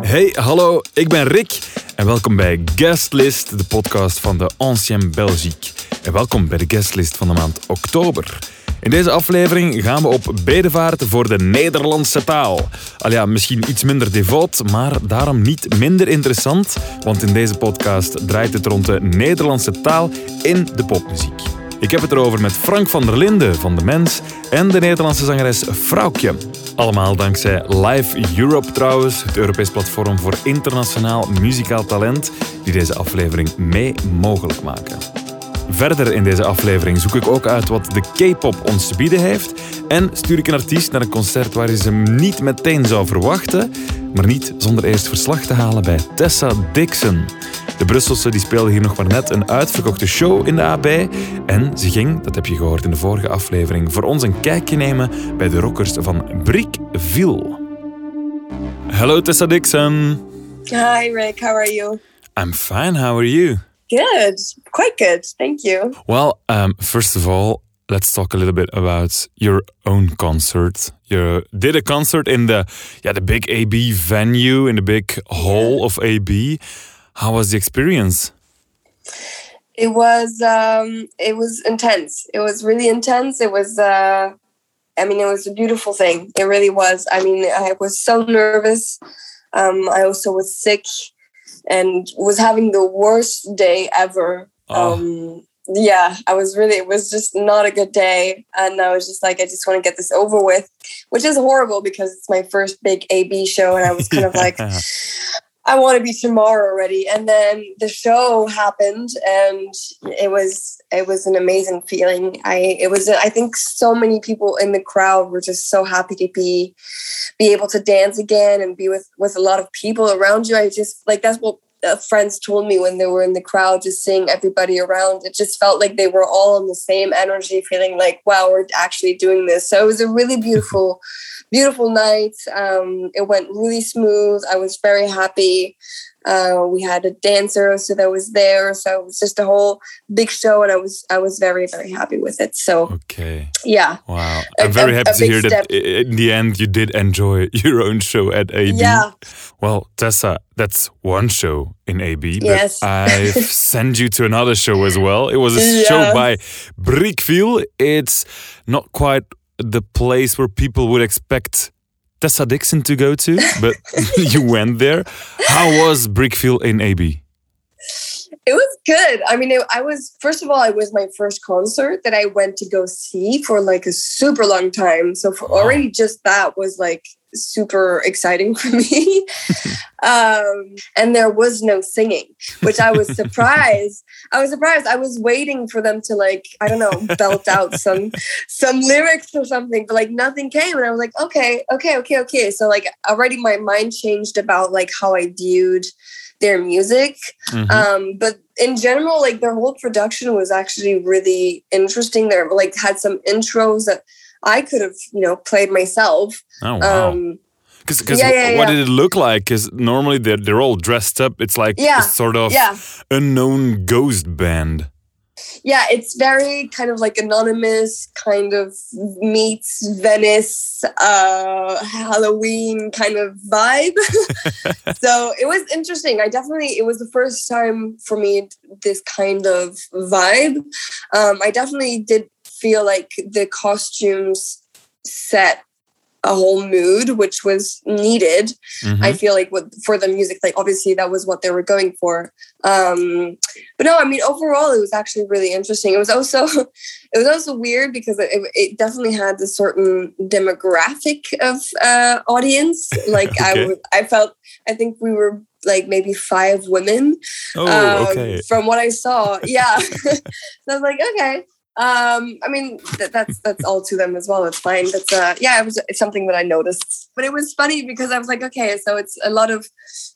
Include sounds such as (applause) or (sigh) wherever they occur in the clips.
Hey, hallo, ik ben Rick en welkom bij Guestlist, de podcast van de Ancien Belgique. En welkom bij de guestlist van de maand oktober. In deze aflevering gaan we op bedevaart voor de Nederlandse taal. Al ja, misschien iets minder devoot, maar daarom niet minder interessant, want in deze podcast draait het rond de Nederlandse taal in de popmuziek. Ik heb het erover met Frank van der Linden van De Mens en de Nederlandse zangeres Vrouwtje. Allemaal dankzij Live Europe trouwens, het Europees platform voor internationaal muzikaal talent, die deze aflevering mee mogelijk maken. Verder in deze aflevering zoek ik ook uit wat de K-pop ons te bieden heeft en stuur ik een artiest naar een concert waar je ze niet meteen zou verwachten, maar niet zonder eerst verslag te halen bij Tessa Dixon. De Brusselse die speelde hier nog maar net een uitverkochte show in de AB en ze ging, dat heb je gehoord in de vorige aflevering, voor ons een kijkje nemen bij de rockers van Brickville. Hallo Tessa Dixon. Hi, Rick. How are you? I'm fine, how are you? Good. Quite good. Thank you. Well, um, first of all, let's talk a little bit about your own concert. You did a concert in the yeah the big AB venue in the big hall of AB. How was the experience? It was um it was intense. It was really intense. It was uh I mean it was a beautiful thing. It really was. I mean I was so nervous. Um I also was sick and was having the worst day ever. Oh. Um yeah, I was really it was just not a good day and I was just like I just want to get this over with, which is horrible because it's my first big AB show and I was kind of like (laughs) I want to be tomorrow already. And then the show happened, and it was it was an amazing feeling. I it was I think so many people in the crowd were just so happy to be be able to dance again and be with with a lot of people around you. I just like that's what. Uh, friends told me when they were in the crowd, just seeing everybody around, it just felt like they were all in the same energy, feeling like, wow, we're actually doing this. So it was a really beautiful, beautiful night. Um, it went really smooth. I was very happy. Uh, we had a dancer so that was there, so it was just a whole big show, and I was I was very very happy with it. So Okay. yeah, Wow. I'm very a- happy a to hear that step. i- in the end you did enjoy (laughs) your own show at AB. Yeah. Well, Tessa, that's one show in AB. Yes. But I've (laughs) sent you to another show as well. It was a show by Brickville. It's not quite the place where people would expect Tessa Dixon to go to, but (laughs) you went there. How was Brickville in AB? It was good. I mean, it, I was first of all, it was my first concert that I went to go see for like a super long time. So for Wow. already just that was like super exciting (laughs) for me. (laughs) um, and there was no singing, which I was surprised. (laughs) I was surprised. I was waiting for them to like I don't know belt out some some lyrics or something, but like nothing came, and I was like, okay, okay, okay, okay. So like already my mind changed about like how I viewed their music Mhm. um but in general like their whole production was actually really interesting they like had some intros that i could have you know played myself oh, wow. um Because yeah, yeah, what did it look like? Because normally they're, they're all dressed up. It's like Yeah, a sort of yeah unknown ghost band. Yeah it's very kind of like anonymous kind of meets venice uh halloween kind of vibe. (laughs) So it was interesting. I definitely it was the first time for me this kind of vibe. Um i definitely did feel like the costumes set a whole mood which was needed Mhm. I feel like with for the music, like obviously that was what they were going for. Um, but no, I mean overall it was actually really interesting. It was also (laughs) it was also weird because it, it definitely had a certain demographic of uh, audience. (laughs) Like I Okay. would, I felt I think we were like maybe five women oh, um, okay. from what I saw. Yeah. (laughs) so I was like, okay. Um, I mean, th- that's that's all to them as well. It's fine. That's uh, yeah, it was it's something that I noticed. But it was funny because I was like, okay, so it's a lot of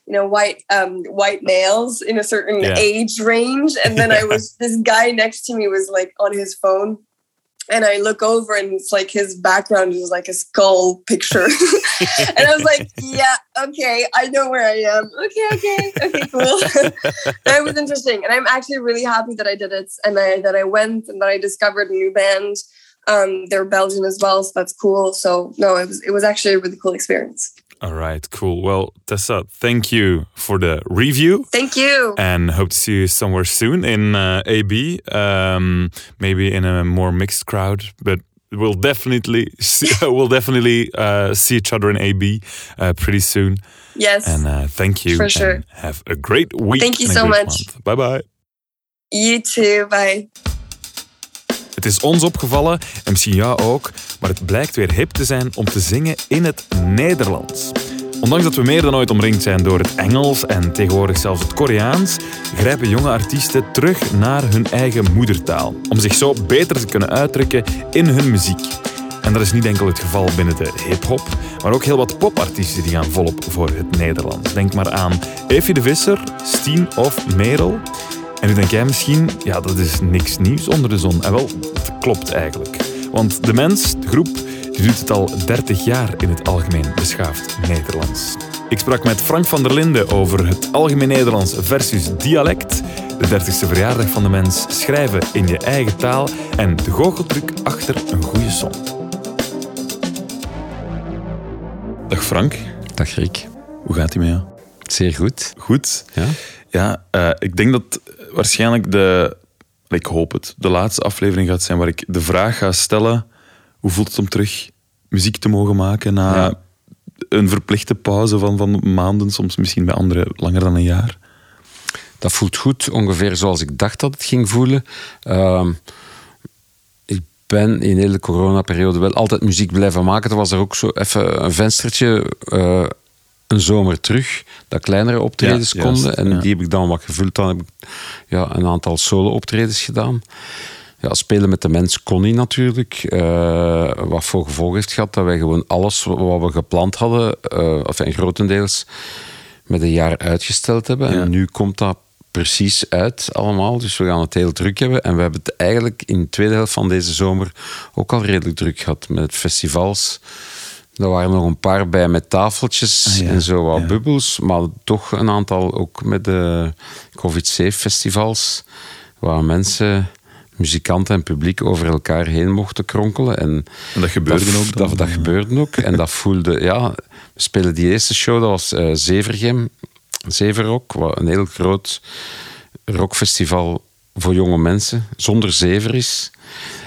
you know white um white males in a certain Yeah. age range, and then I was (laughs) this guy next to me was like on his phone. And I look over and it's like his background is like a skull picture. (laughs) and I was like, yeah, okay, I know where I am. Okay, okay, okay, cool. (laughs) it was interesting. And I'm actually really happy that I did it and I, that I went and that I discovered a new band. Um, they're Belgian as well, so that's cool. So no, it was it was actually a really cool experience. All right, cool. Well, Tessa, thank you for the review. Thank you. And hope to see you somewhere soon in uh, AB, um, maybe in a more mixed crowd, but we'll definitely see, (laughs) (laughs) we'll definitely uh, see each other in AB uh, pretty soon. Yes. And uh, thank you. For sure. Have a great week. Thank you so much. month. Bye bye. You too. Bye. Het is ons opgevallen, en misschien jou ook, maar het blijkt weer hip te zijn om te zingen in het Nederlands. Ondanks dat we meer dan ooit omringd zijn door het Engels en tegenwoordig zelfs het Koreaans, grijpen jonge artiesten terug naar hun eigen moedertaal, om zich zo beter te kunnen uitdrukken in hun muziek. En dat is niet enkel het geval binnen de hip-hop, maar ook heel wat popartiesten die gaan volop voor het Nederlands. Denk maar aan Evie de Visser, Steen of Merel. En nu denk jij misschien, ja, dat is niks nieuws onder de zon. En wel, het klopt eigenlijk. Want de mens, de groep, die doet het al 30 jaar in het algemeen beschaafd Nederlands. Ik sprak met Frank van der Linden over het algemeen Nederlands versus dialect, de 30ste verjaardag van de mens, schrijven in je eigen taal en de goocheltruc achter een goede song. Dag Frank, Dag Rick. hoe gaat het met jou? Zeer goed. Goed. Ja? Ja, eh, ik denk dat waarschijnlijk de, ik hoop het, de laatste aflevering gaat zijn waar ik de vraag ga stellen, hoe voelt het om terug muziek te mogen maken na Ja. een verplichte pauze van, van maanden, soms misschien bij anderen langer dan een jaar? Dat voelt goed, ongeveer zoals ik dacht dat het ging voelen. Ehm, ik ben in de hele coronaperiode wel altijd muziek blijven maken. Er was er ook zo even een venstertje, eh, een zomer terug, dat kleinere optredens Ja, juist, konden. En ja. die heb ik dan wat gevuld. Dan heb ik ja, een aantal solo-optredens gedaan. Ja, spelen met de mens kon niet natuurlijk. Eh, wat voor gevolg heeft gehad dat wij gewoon alles wat we gepland hadden, eh of enfin, grotendeels, met een jaar uitgesteld hebben. Ja. En nu komt dat precies uit allemaal. Dus we gaan het heel druk hebben. En we hebben het eigenlijk in de tweede helft van deze zomer ook al redelijk druk gehad met festivals. Er waren nog een paar bij met tafeltjes Ah, ja. en zo wat Ja. bubbels. Maar toch een aantal ook met de COVID-safe festivals. Waar mensen, muzikanten en publiek over elkaar heen mochten kronkelen. En En dat gebeurde dat, ook dan? Dat, dat gebeurde ook. En dat voelde, ja, we spelen die eerste show, dat was eh Zevergem, Zeverrock, wat een heel groot rockfestival voor jonge mensen, zonder zever is.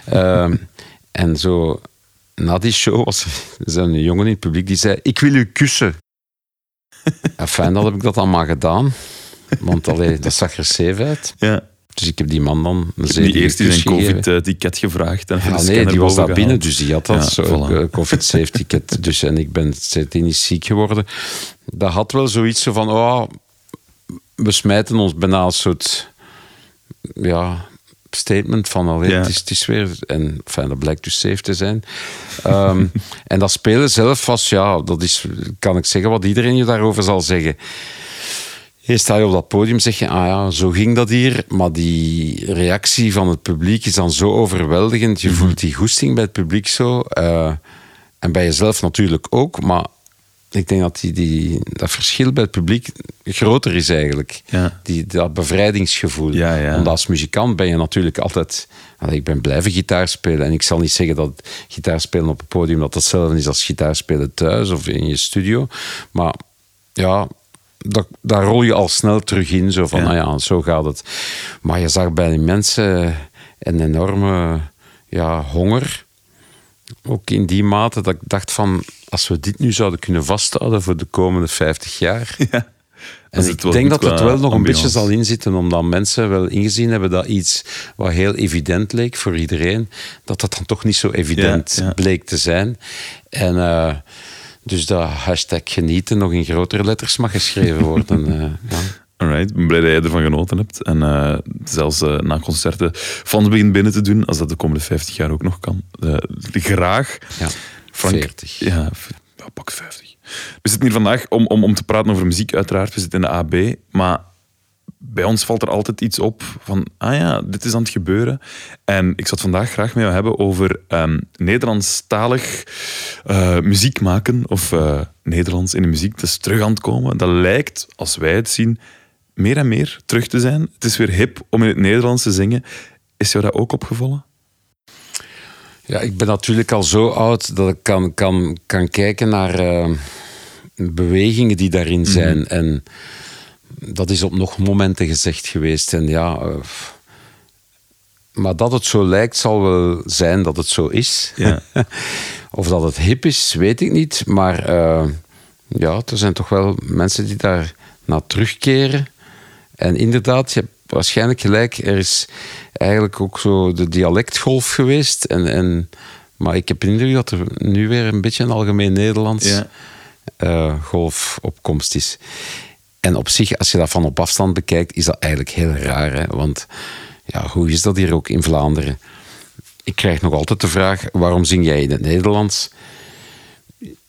Ehm, (laughs) en zo, na die show was er een jongen in het publiek die zei, ik wil u kussen. (laughs) En fijn, dat heb ik dat dan maar gedaan. Want allee, dat zag er safe uit. Ja. Dus ik heb die man dan een Die zedige eerst een. COVID-ticket gevraagd. En Ja, nee, die was daar binnen, dus die had dat Ja, voilà. eh, COVID-safe ticket. Dus, en ik ben sindsdien niet ziek geworden. Dat had wel zoiets zo van, oh, we smijten ons bijna een soort ja, statement van, allee, Ja. het, is, het is weer... En fijn, dat blijkt dus safe te zijn. Ehm, (laughs) en dat spelen zelf was, ja, dat is, kan ik zeggen wat iedereen je daarover zal zeggen. Eerst sta je op dat podium zeg je, ah ja, zo ging dat hier. Maar die reactie van het publiek is dan zo overweldigend. Je voelt die goesting bij het publiek zo. eh, en bij jezelf natuurlijk ook. Maar ik denk dat die, die, dat verschil bij het publiek groter is eigenlijk. Ja. Die, dat bevrijdingsgevoel. Ja, ja. Omdat als muzikant ben je natuurlijk altijd... Ik ben blijven gitaar spelen. En ik zal niet zeggen dat gitaar spelen op het podium... dat hetzelfde is als gitaar spelen thuis of in je studio. Maar ja, dat, daar rol je al snel terug in. Zo van, nou ja, zo gaat het. Maar je zag bij die mensen een enorme ja, honger. Ook in die mate dat ik dacht van... als we dit nu zouden kunnen vasthouden voor de komende 50 jaar... (laughs) Ja. En ik denk dat het wel nog een beetje zal inzitten, omdat mensen wel ingezien hebben dat iets wat heel evident leek voor iedereen, dat dat dan toch niet zo evident Ja, ja. bleek te zijn. En uh, dus dat hashtag genieten nog in grotere letters mag geschreven worden. (laughs) uh, ja. Alright, ik ben blij dat jij ervan genoten hebt. En uh, zelfs uh, na concerten fans begint binnen te doen, als dat de komende 50 jaar ook nog kan. Uh, graag. Ja, Frank, 40. Ja, ja, pak 50. We zitten hier vandaag om, om, om te praten over muziek, uiteraard. We zitten in de AB. Maar bij ons valt er altijd iets op van, ah ja, dit is aan het gebeuren. En ik zou het vandaag graag met jou hebben over ehm, Nederlandstalig eh, muziek maken of eh, Nederlands in de muziek. Dat is terug aan het komen. Dat lijkt, als wij het zien, meer en meer terug te zijn. Het is weer hip om in het Nederlands te zingen. Is jou dat ook opgevallen? Ja, ik ben natuurlijk al zo oud dat ik kan, kan, kan kijken naar eh, bewegingen die daarin zijn. En dat is op nog momenten gezegd geweest. En ja, eh, maar dat het zo lijkt, zal wel zijn dat het zo is. Ja. (laughs) of dat het hip is, weet ik niet. Maar eh, ja, er zijn toch wel mensen die daar naar terugkeren. En inderdaad, je hebt waarschijnlijk gelijk. Er is eigenlijk ook zo de dialectgolf geweest. En, en, maar ik heb de indruk dat er nu weer een beetje een algemeen Nederlands Ja. eh, golf op komst is. En op zich, als je dat van op afstand bekijkt, is dat eigenlijk heel raar. Hè? Want ja, hoe is dat hier ook in Vlaanderen? Ik krijg nog altijd de vraag, waarom zing jij in het Nederlands?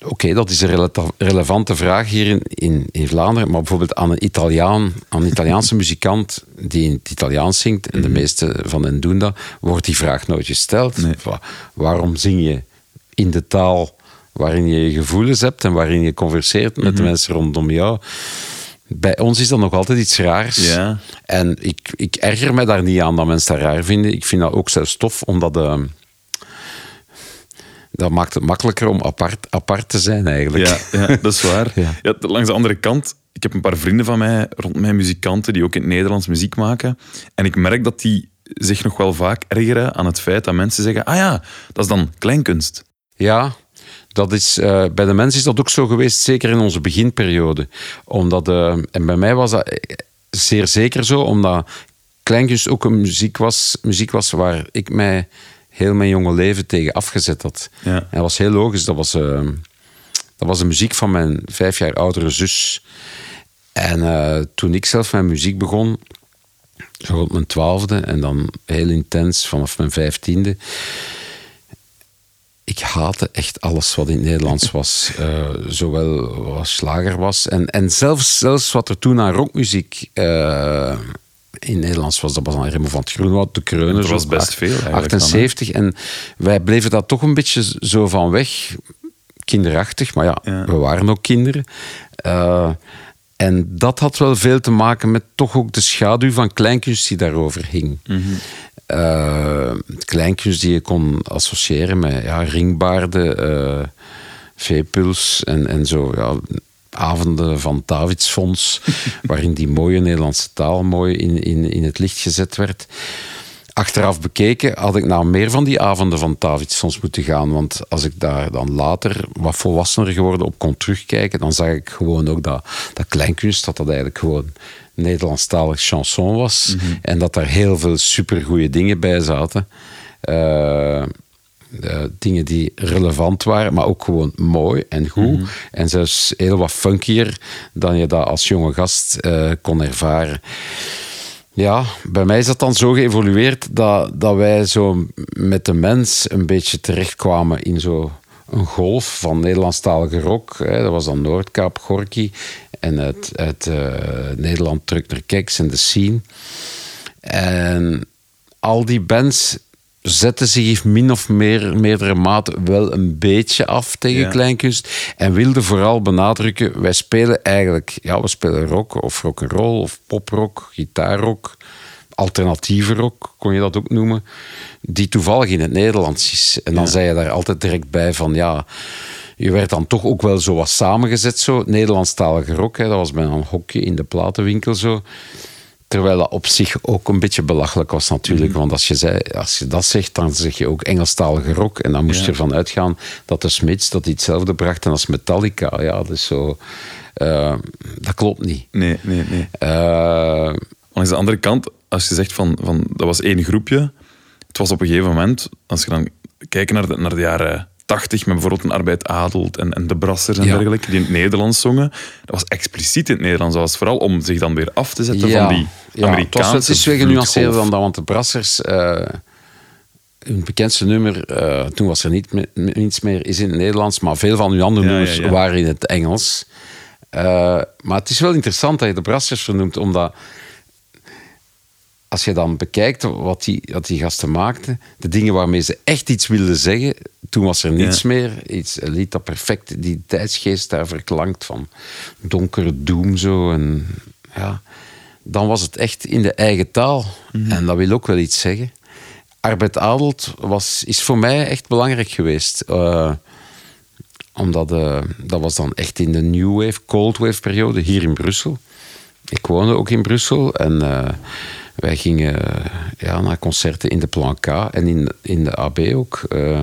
Oké, dat is een relevante vraag hier in, in, in Vlaanderen. Maar bijvoorbeeld aan een Italiaan, aan een Italiaanse (laughs) muzikant die in het Italiaans zingt, en de meeste van hen doen dat, wordt die vraag nooit gesteld. Nee. Waarom zing je in de taal waarin je je gevoelens hebt en waarin je converseert met de mensen rondom jou? Bij ons is dat nog altijd iets raars. Ja. En ik, ik erger me daar niet aan dat mensen dat raar vinden. Ik vind dat ook zelfs tof, omdat... eh, dat maakt het makkelijker om apart, apart te zijn, eigenlijk. Ja, ja dat is waar. (laughs) Ja. Ja. langs de andere kant, ik heb een paar vrienden van mij, rond mij muzikanten, die ook in het Nederlands muziek maken. En ik merk dat die zich nog wel vaak ergeren aan het feit dat mensen zeggen, ah ja, dat is dan kleinkunst. Ja, dat is, eh, bij de mensen is dat ook zo geweest, zeker in onze beginperiode. Omdat, eh, en bij mij was dat eh, zeer zeker zo, omdat kleinkunst ook een muziek was, muziek was waar ik mij heel mijn jonge leven tegen afgezet had. Ja. En dat was heel logisch. Dat was, eh, dat was de muziek van mijn vijf jaar oudere zus. En eh, toen ik zelf met muziek begon, zo rond mijn twaalfde en dan heel intens vanaf mijn vijftiende. Ik haatte echt alles wat in het Nederlands was. (laughs) Eh, zowel wat slager was. En, en zelfs, zelfs wat er toen aan rockmuziek in Nederlands was. Dat was aan Remo van het Groenwoud, De Kreuners. Er was best veel eigenlijk 78. en wij bleven daar toch een beetje zo van weg. Kinderachtig, maar ja, Ja. we waren ook kinderen. Eh, en dat had wel veel te maken met toch ook de schaduw van kleinkunst die daarover hing. Eh, kleinkunst die je kon associëren met ja, ringbaarden, eh veepuls en, en zo. Ja, avonden van Davidsfonds, (laughs) waarin die mooie Nederlandse taal mooi in, in, in het licht gezet werd. Achteraf bekeken had ik naar meer van die avonden van Davidsfonds moeten gaan. Want als ik daar dan later wat volwassener geworden op kon terugkijken, dan zag ik gewoon ook dat, dat kleinkunst, dat dat eigenlijk gewoon Nederlandstalig chanson was. En dat daar heel veel supergoeie dingen bij zaten. Eh, eh, dingen die relevant waren, maar ook gewoon mooi en goed. En zelfs heel wat funkier dan je dat als jonge gast eh, kon ervaren. Ja, bij mij is dat dan zo geëvolueerd dat, dat wij zo met de mens een beetje terechtkwamen in zo een golf van Nederlandstalige rock. Hè. Dat was dan Noordkaap, Gorky en uit, uit eh, Nederland terug naar Keks en de Scene. En al die bands zetten zich min of meer, meerdere mate wel een beetje af tegen Ja. kleinkunst. En wilden vooral benadrukken, wij spelen eigenlijk, ja, we spelen rock of rock'n'roll of poprock, gitaarrock, alternatieve rock, kon je dat ook noemen, die toevallig in het Nederlands is. En dan Ja. zei je daar altijd direct bij van, ja, je werd dan toch ook wel zo wat samengezet, zo, Nederlandstalige rock, hè, dat was bij een hokje in de platenwinkel zo. Terwijl dat op zich ook een beetje belachelijk was natuurlijk. Mhm. Want als je, zei, als je dat zegt, dan zeg je ook Engelstalige rock. En dan moest Ja. je ervan uitgaan dat de Smiths dat hetzelfde brachten als Metallica. Ja, dus zo... eh, dat klopt niet. Nee, nee, nee. Langs de andere kant, als je zegt van, van dat was één groepje, het was op een gegeven moment, als je dan kijkt naar de, naar de jaren 80 met bijvoorbeeld een Arbeid Adelt en, en de Brassers en Ja. dergelijke, die in het Nederlands zongen, dat was expliciet in het Nederlands. Dat was vooral om zich dan weer af te zetten van die ja, het, Amerikaanse is weer genuanceerder dan dat, want de Brassers... eh hun bekendste nummer, eh, toen was er niet me- niets meer, is in het Nederlands, maar veel van hun andere nummers waren in het Engels. Eh, maar het is wel interessant dat je de Brassers vernoemt, omdat als je dan bekijkt wat die, wat die gasten maakten, de dingen waarmee ze echt iets wilden zeggen, toen was er niets Ja. meer. Iets, een lied dat perfect die tijdsgeest daar verklankt van donkere doem zo. En, ja, dan was het echt in de eigen taal. En dat wil ook wel iets zeggen. Arbeid Adelt was, is voor mij echt belangrijk geweest. Eh, omdat eh, dat was dan echt in de New Wave, Cold Wave periode hier in Brussel. Ik woonde ook in Brussel en eh, wij gingen eh, ja, naar concerten in de Plan K en in, in de AB ook. eh,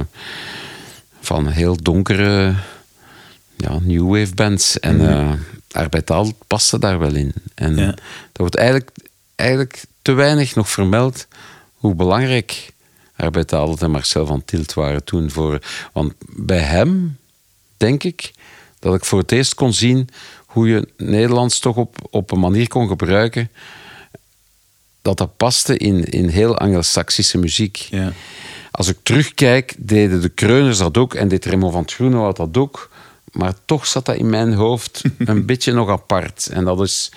van heel donkere ja, New Wave bands. En eh Arbeid paste daar wel in. En Ja. dat wordt eigenlijk, eigenlijk te weinig nog vermeld hoe belangrijk Arbeid Adelt en Marcel van Tilt waren toen. Voor, want bij hem denk ik dat ik voor het eerst kon zien hoe je Nederlands toch op, op een manier kon gebruiken dat dat paste in, in heel Anglo-Saxische muziek. Ja. Als ik terugkijk, deden de Kreuners dat ook en deed Remo van het Groenewoud dat ook. Maar toch zat dat in mijn hoofd (laughs) een beetje nog apart. En dat is,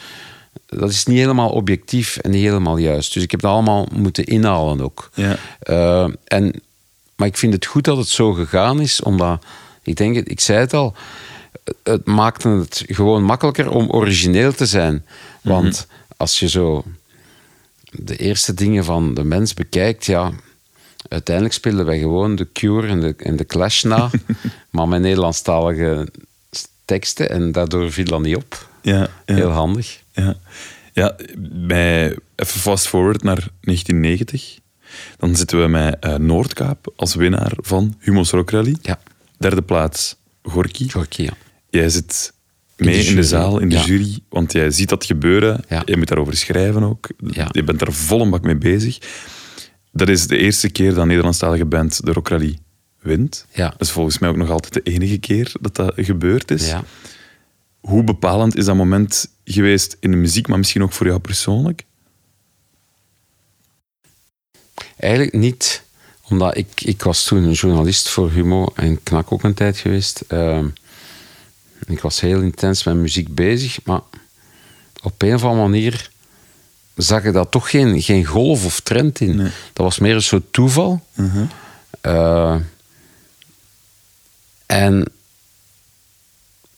dat is niet helemaal objectief en niet helemaal juist. Dus ik heb dat allemaal moeten inhalen ook. Ja. Eh, en, maar ik vind het goed dat het zo gegaan is, omdat ik denk, ik zei het al, het maakte het gewoon makkelijker om origineel te zijn. Want als je zo de eerste dingen van de mens bekijkt, ja, uiteindelijk speelden wij gewoon de Cure en de, en de Clash na, (laughs) maar met Nederlandstalige teksten en daardoor viel dat niet op. Ja, ja. Heel handig. Ja, ja bij, even fast forward naar 1990. Dan zitten we met eh, Noordkaap als winnaar van Humo's Rock Rally. Ja, Derde plaats, Gorky. Gorky, ja. Jij zit mee in de zaal, in de ja. jury, want jij ziet dat gebeuren. Ja. Je moet daarover schrijven ook. Ja. Je bent er vol een bak mee bezig. Dat is de eerste keer dat een Nederlandstalige band de Rock Rally wint. Dat is volgens mij ook nog altijd de enige keer dat dat gebeurd is. Hoe bepalend is dat moment geweest in de muziek, maar misschien ook voor jou persoonlijk? Eigenlijk niet, omdat ik, ik was toen een journalist voor Humo en Knak ook een tijd geweest. Ehm, ik was heel intens met muziek bezig, maar op een of andere manier zag ik daar toch geen, geen golf of trend in. Nee. Dat was meer een soort toeval. Eh, en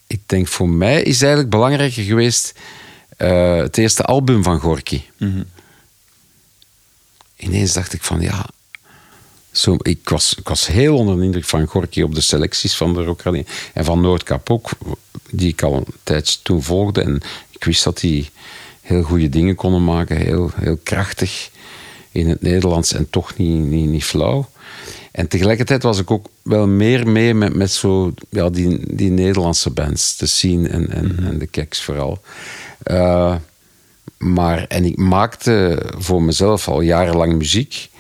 ik denk voor mij is het eigenlijk belangrijker geweest eh, het eerste album van Gorky ineens dacht ik van ja. Zo, ik, was, ik was heel onder de indruk van Gorky op de selecties van de Rally. En van Noordkap ook, die ik al een tijdje toen volgde. En ik wist dat die heel goede dingen konden maken. Heel, heel krachtig in het Nederlands en toch niet, niet, niet flauw. En tegelijkertijd was ik ook wel meer mee met, met zo, ja, die, die Nederlandse bands. De Scene en, en, en de Keks vooral. Eh, maar, en ik maakte voor mezelf al jarenlang muziek.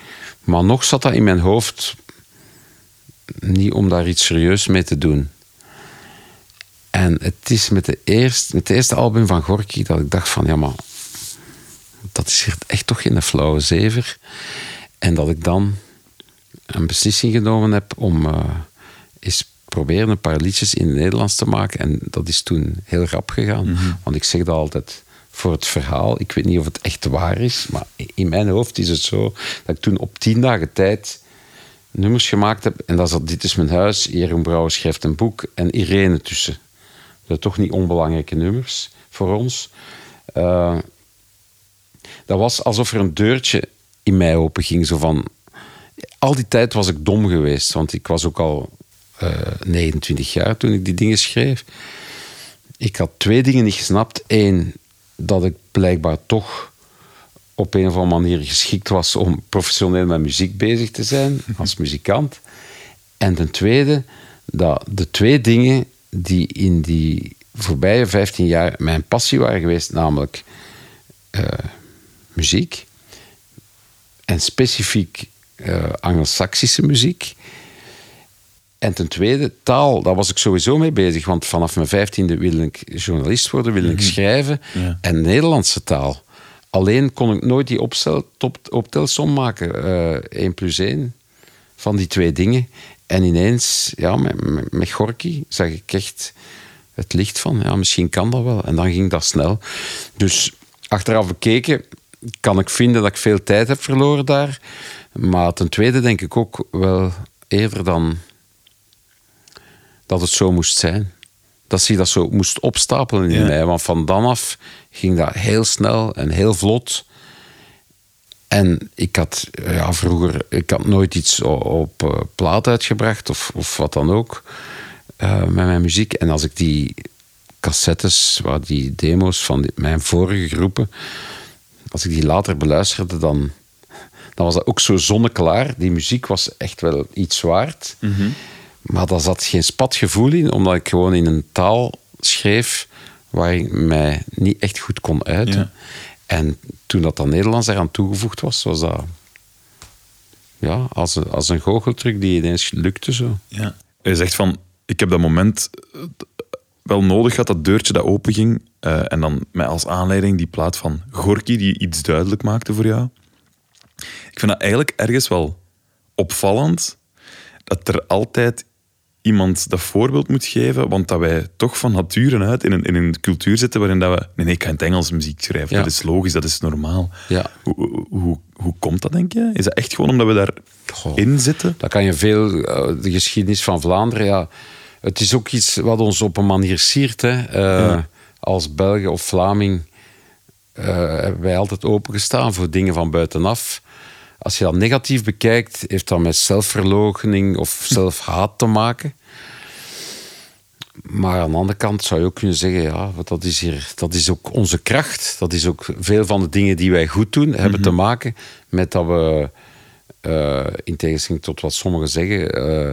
Maar nog zat dat in mijn hoofd niet om daar iets serieus mee te doen. En het is met, de eerste, met het eerste album van Gorky dat ik dacht van... Ja, maar dat is hier echt toch geen flauwe zever. En dat ik dan een beslissing genomen heb om eh, eens proberen een paar liedjes in het Nederlands te maken. En dat is toen heel rap gegaan. Want ik zeg dat altijd voor het verhaal. Ik weet niet of het echt waar is, maar in mijn hoofd is het zo dat ik toen op tien dagen tijd nummers gemaakt heb. En dat zat Dit is mijn huis, Jeroen Brouwer schrijft een boek en Irene tussen. Dat toch niet onbelangrijke nummers voor ons. Eh, dat was alsof er een deurtje in mij open ging. Zo van, al die tijd was ik dom geweest, want ik was ook al eh 29 jaar toen ik die dingen schreef. Ik had twee dingen niet gesnapt. Eén, dat ik blijkbaar toch op een of andere manier geschikt was om professioneel met muziek bezig te zijn, (laughs) als muzikant. En ten tweede, dat de twee dingen die in die voorbije 15 jaar mijn passie waren geweest, namelijk eh, muziek en specifiek eh Anglo-Saxische muziek. En ten tweede, taal, daar was ik sowieso mee bezig. Want vanaf mijn vijftiende wilde ik journalist worden, wilde ik schrijven. Ja. En Nederlandse taal. Alleen kon ik nooit die opstel, top, optelsom maken. 1 plus 1 van die twee dingen. En ineens, ja, met, met, met Gorky zag ik echt het licht van, ja, misschien kan dat wel. En dan ging dat snel. Dus achteraf bekeken kan ik vinden dat ik veel tijd heb verloren daar. Maar ten tweede denk ik ook wel eerder dan dat het zo moest zijn. Dat zich dat zo moest opstapelen in Ja. mij. Want van dan af ging dat heel snel en heel vlot. En ik had ja, vroeger ik had nooit iets op eh, plaat uitgebracht of, of wat dan ook eh, met mijn muziek. En als ik die cassettes, waar die demo's van die- mijn vorige groepen, als ik die later beluisterde, dan, dan was dat ook zo zonneklaar. Die muziek was echt wel iets waard. Maar daar zat geen spatgevoel in, omdat ik gewoon in een taal schreef waar ik mij niet echt goed kon uiten. Ja. En toen dat dan Nederlands eraan toegevoegd was, was dat ja, als, een, als een goocheltruc die ineens lukte zo. Ja. Je zegt van, ik heb dat moment eh, wel nodig gehad, dat deurtje dat openging. eh en dan met als aanleiding die plaat van Gorky, die iets duidelijk maakte voor jou. Ik vind dat eigenlijk ergens wel opvallend dat er altijd iemand dat voorbeeld moet geven, want dat wij toch van nature uit in een, in een cultuur zitten waarin dat we... Nee, nee, ik ga in het Engels muziek schrijven. Ja. Dat is logisch, dat is normaal. Ja. Hoe, hoe, hoe, komt dat, denk je? Is dat echt gewoon omdat we Goh. daarin zitten? Dat kan je veel, eh, de geschiedenis van Vlaanderen, ja. Het is ook iets wat ons op een manier siert. Hè. Eh, Als Belg of Vlaming eh, hebben wij altijd opengestaan voor dingen van buitenaf. Als je dat negatief bekijkt, heeft dat met zelfverloochening of zelfhaat te maken. Maar aan de andere kant zou je ook kunnen zeggen, ja, dat is, hier, dat is ook onze kracht. Dat is ook veel van de dingen die wij goed doen, hebben te maken met dat we, eh, in tegenstelling tot wat sommigen zeggen, eh,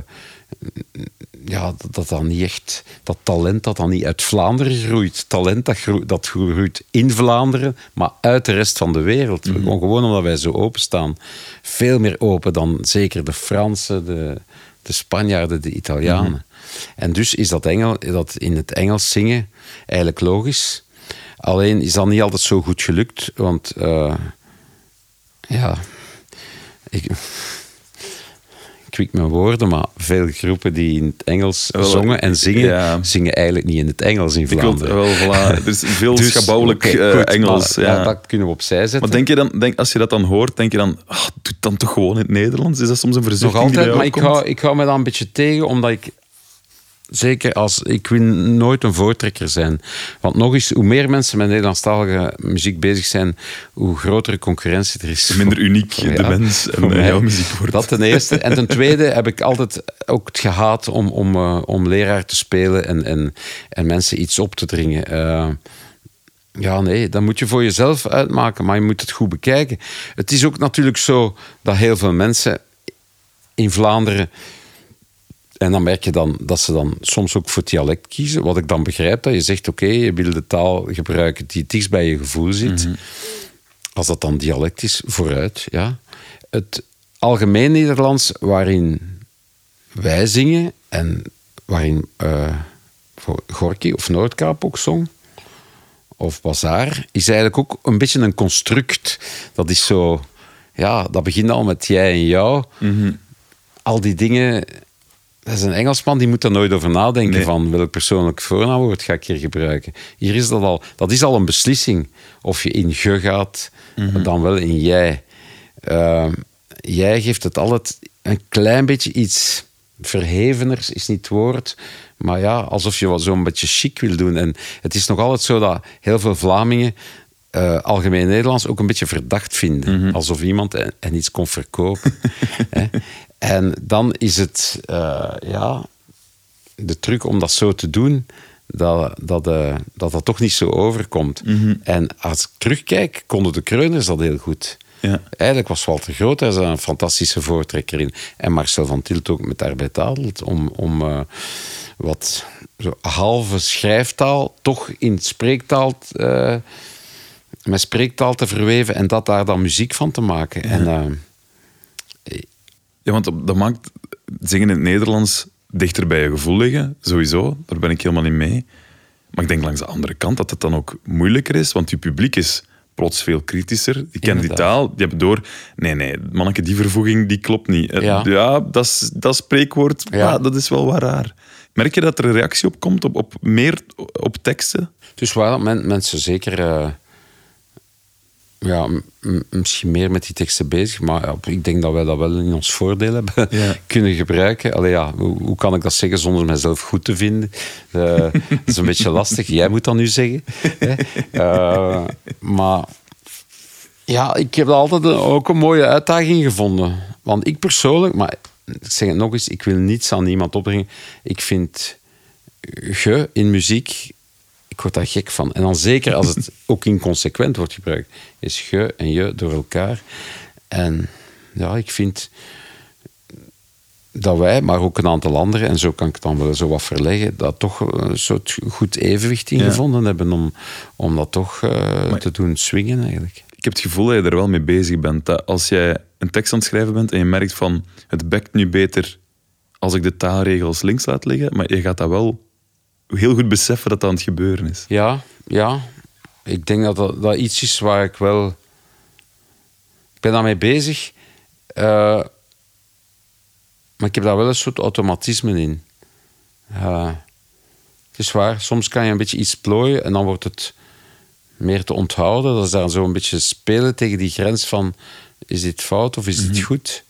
ja, dat, dat dan niet echt, dat talent dat dan niet uit Vlaanderen groeit. Talent dat, groeit, dat groeit in Vlaanderen, maar uit de rest van de wereld. Gewoon, gewoon omdat wij zo openstaan. Veel meer open dan zeker de Fransen, de, de Spanjaarden, de Italianen. En dus is dat, Engel, dat in het Engels zingen eigenlijk logisch. Alleen is dat niet altijd zo goed gelukt, want eh, ja, ik, ik wiek mijn woorden, maar veel groepen die in het Engels Wel, zongen en zingen, ja. zingen eigenlijk niet in het Engels in Vlaanderen. wel, voilà. (laughs) Er is veel Dus, schabouwelijk eh, goed, Engels. maar, ja. dat kunnen we opzij zetten. Maar denk je dan, denk, als je dat dan hoort, denk je dan, ah, doe het dan toch gewoon in het Nederlands? Is dat soms een Nog verzuchting die altijd, maar ik hou, ik hou me daar een beetje tegen, omdat ik... Zeker als... Ik wil nooit een voortrekker zijn. Want nog eens, hoe meer mensen met Nederlandstalige muziek bezig zijn, hoe grotere concurrentie er is. Minder uniek Voor- de ja, mens en mij. jouw muziek wordt. Dat ten eerste. En ten tweede heb ik altijd ook het gehaat om, om, eh, om leraar te spelen en, en, en mensen iets op te dringen. Eh, ja, nee, dat moet je voor jezelf uitmaken, maar je moet het goed bekijken. Het is ook natuurlijk zo dat heel veel mensen in Vlaanderen. En dan merk je dan dat ze dan soms ook voor het dialect kiezen. Wat ik dan begrijp, dat je zegt: oké, je wil de taal gebruiken die het dichtst bij je gevoel zit. Als dat dan dialect is, vooruit. Ja. Het algemeen Nederlands waarin wij zingen en waarin voor Gorky of Noordkaap ook zong, of Bazaar, is eigenlijk ook een beetje een construct. Dat is zo, ja, dat begint al met jij en jou. Al die dingen. Dat is een Engelsman die moet daar nooit over nadenken Nee. van welk persoonlijk voornaamwoord ga ik hier gebruiken. Hier is dat al, dat is al een beslissing of je in ge gaat, dan wel in jij. Ehm, jij geeft het altijd een klein beetje iets verheveners, is niet het woord. Maar ja, alsof je wat zo'n beetje chic wil doen. En het is nog altijd zo dat heel veel Vlamingen eh, algemeen Nederlands ook een beetje verdacht vinden. Alsof iemand en, en iets kon verkopen. (laughs) En dan is het, eh, ja, de truc om dat zo te doen, dat dat, eh, dat, dat toch niet zo overkomt. En als ik terugkijk, konden de Kreuners dat heel goed. Ja. Eigenlijk was Walter Groot daar een fantastische voortrekker in. En Marcel van Tilt ook met Arbeid Adelt. Om, om eh, wat zo halve schrijftaal toch in spreektaal... met spreektaal te verweven en dat daar dan muziek van te maken. En eh, Ja, want dat maakt zingen in het Nederlands dichter bij je gevoel liggen, sowieso. Daar ben ik helemaal niet mee. Maar ik denk langs de andere kant dat het dan ook moeilijker is, want je publiek is plots veel kritischer. Die kennen die taal, die hebben door... Nee, nee, manneke, die vervoeging die klopt niet. Eh, Ja. Ja, dat, is, dat spreekwoord, Ja. dat is wel wat raar. Merk je dat er een reactie op komt, op, op meer op teksten? Dus waar men, mensen zeker eh, ja, misschien meer met die teksten bezig, maar ja, ik denk dat wij dat wel in ons voordeel hebben Ja. (laughs) kunnen gebruiken. Allee, ja, hoe, hoe kan ik dat zeggen zonder mezelf goed te vinden? Eh, (laughs) dat is een beetje lastig. Jij moet dat nu zeggen. Hè? Eh, maar ja, ik heb dat altijd een- ook een mooie uitdaging gevonden. Want ik persoonlijk, maar ik zeg het nog eens, ik wil niets aan iemand opbrengen. Ik vind ge in muziek, ik word daar gek van. En dan zeker als het (laughs) ook inconsequent wordt gebruikt, is ge en je door elkaar. En ja, ik vind dat wij, maar ook een aantal anderen, en zo kan ik het dan wel zo wat verleggen, dat toch een soort goed evenwicht in Ja. gevonden hebben om, om dat toch eh, Maar- te doen swingen eigenlijk. Ik heb het gevoel dat je er wel mee bezig bent. Dat als jij een tekst aan het schrijven bent en je merkt van het bekt nu beter als ik de taalregels links laat liggen, maar je gaat dat wel heel goed beseffen dat dat aan het gebeuren is. Ja, ja. Ik denk dat dat, dat iets is waar ik wel... Ik ben daarmee bezig. eh, maar ik heb daar wel een soort automatisme in. Eh, het is waar, soms kan je een beetje iets plooien en dan wordt het meer te onthouden. Dat is daar zo een beetje spelen tegen die grens van... Is dit fout of is dit goed?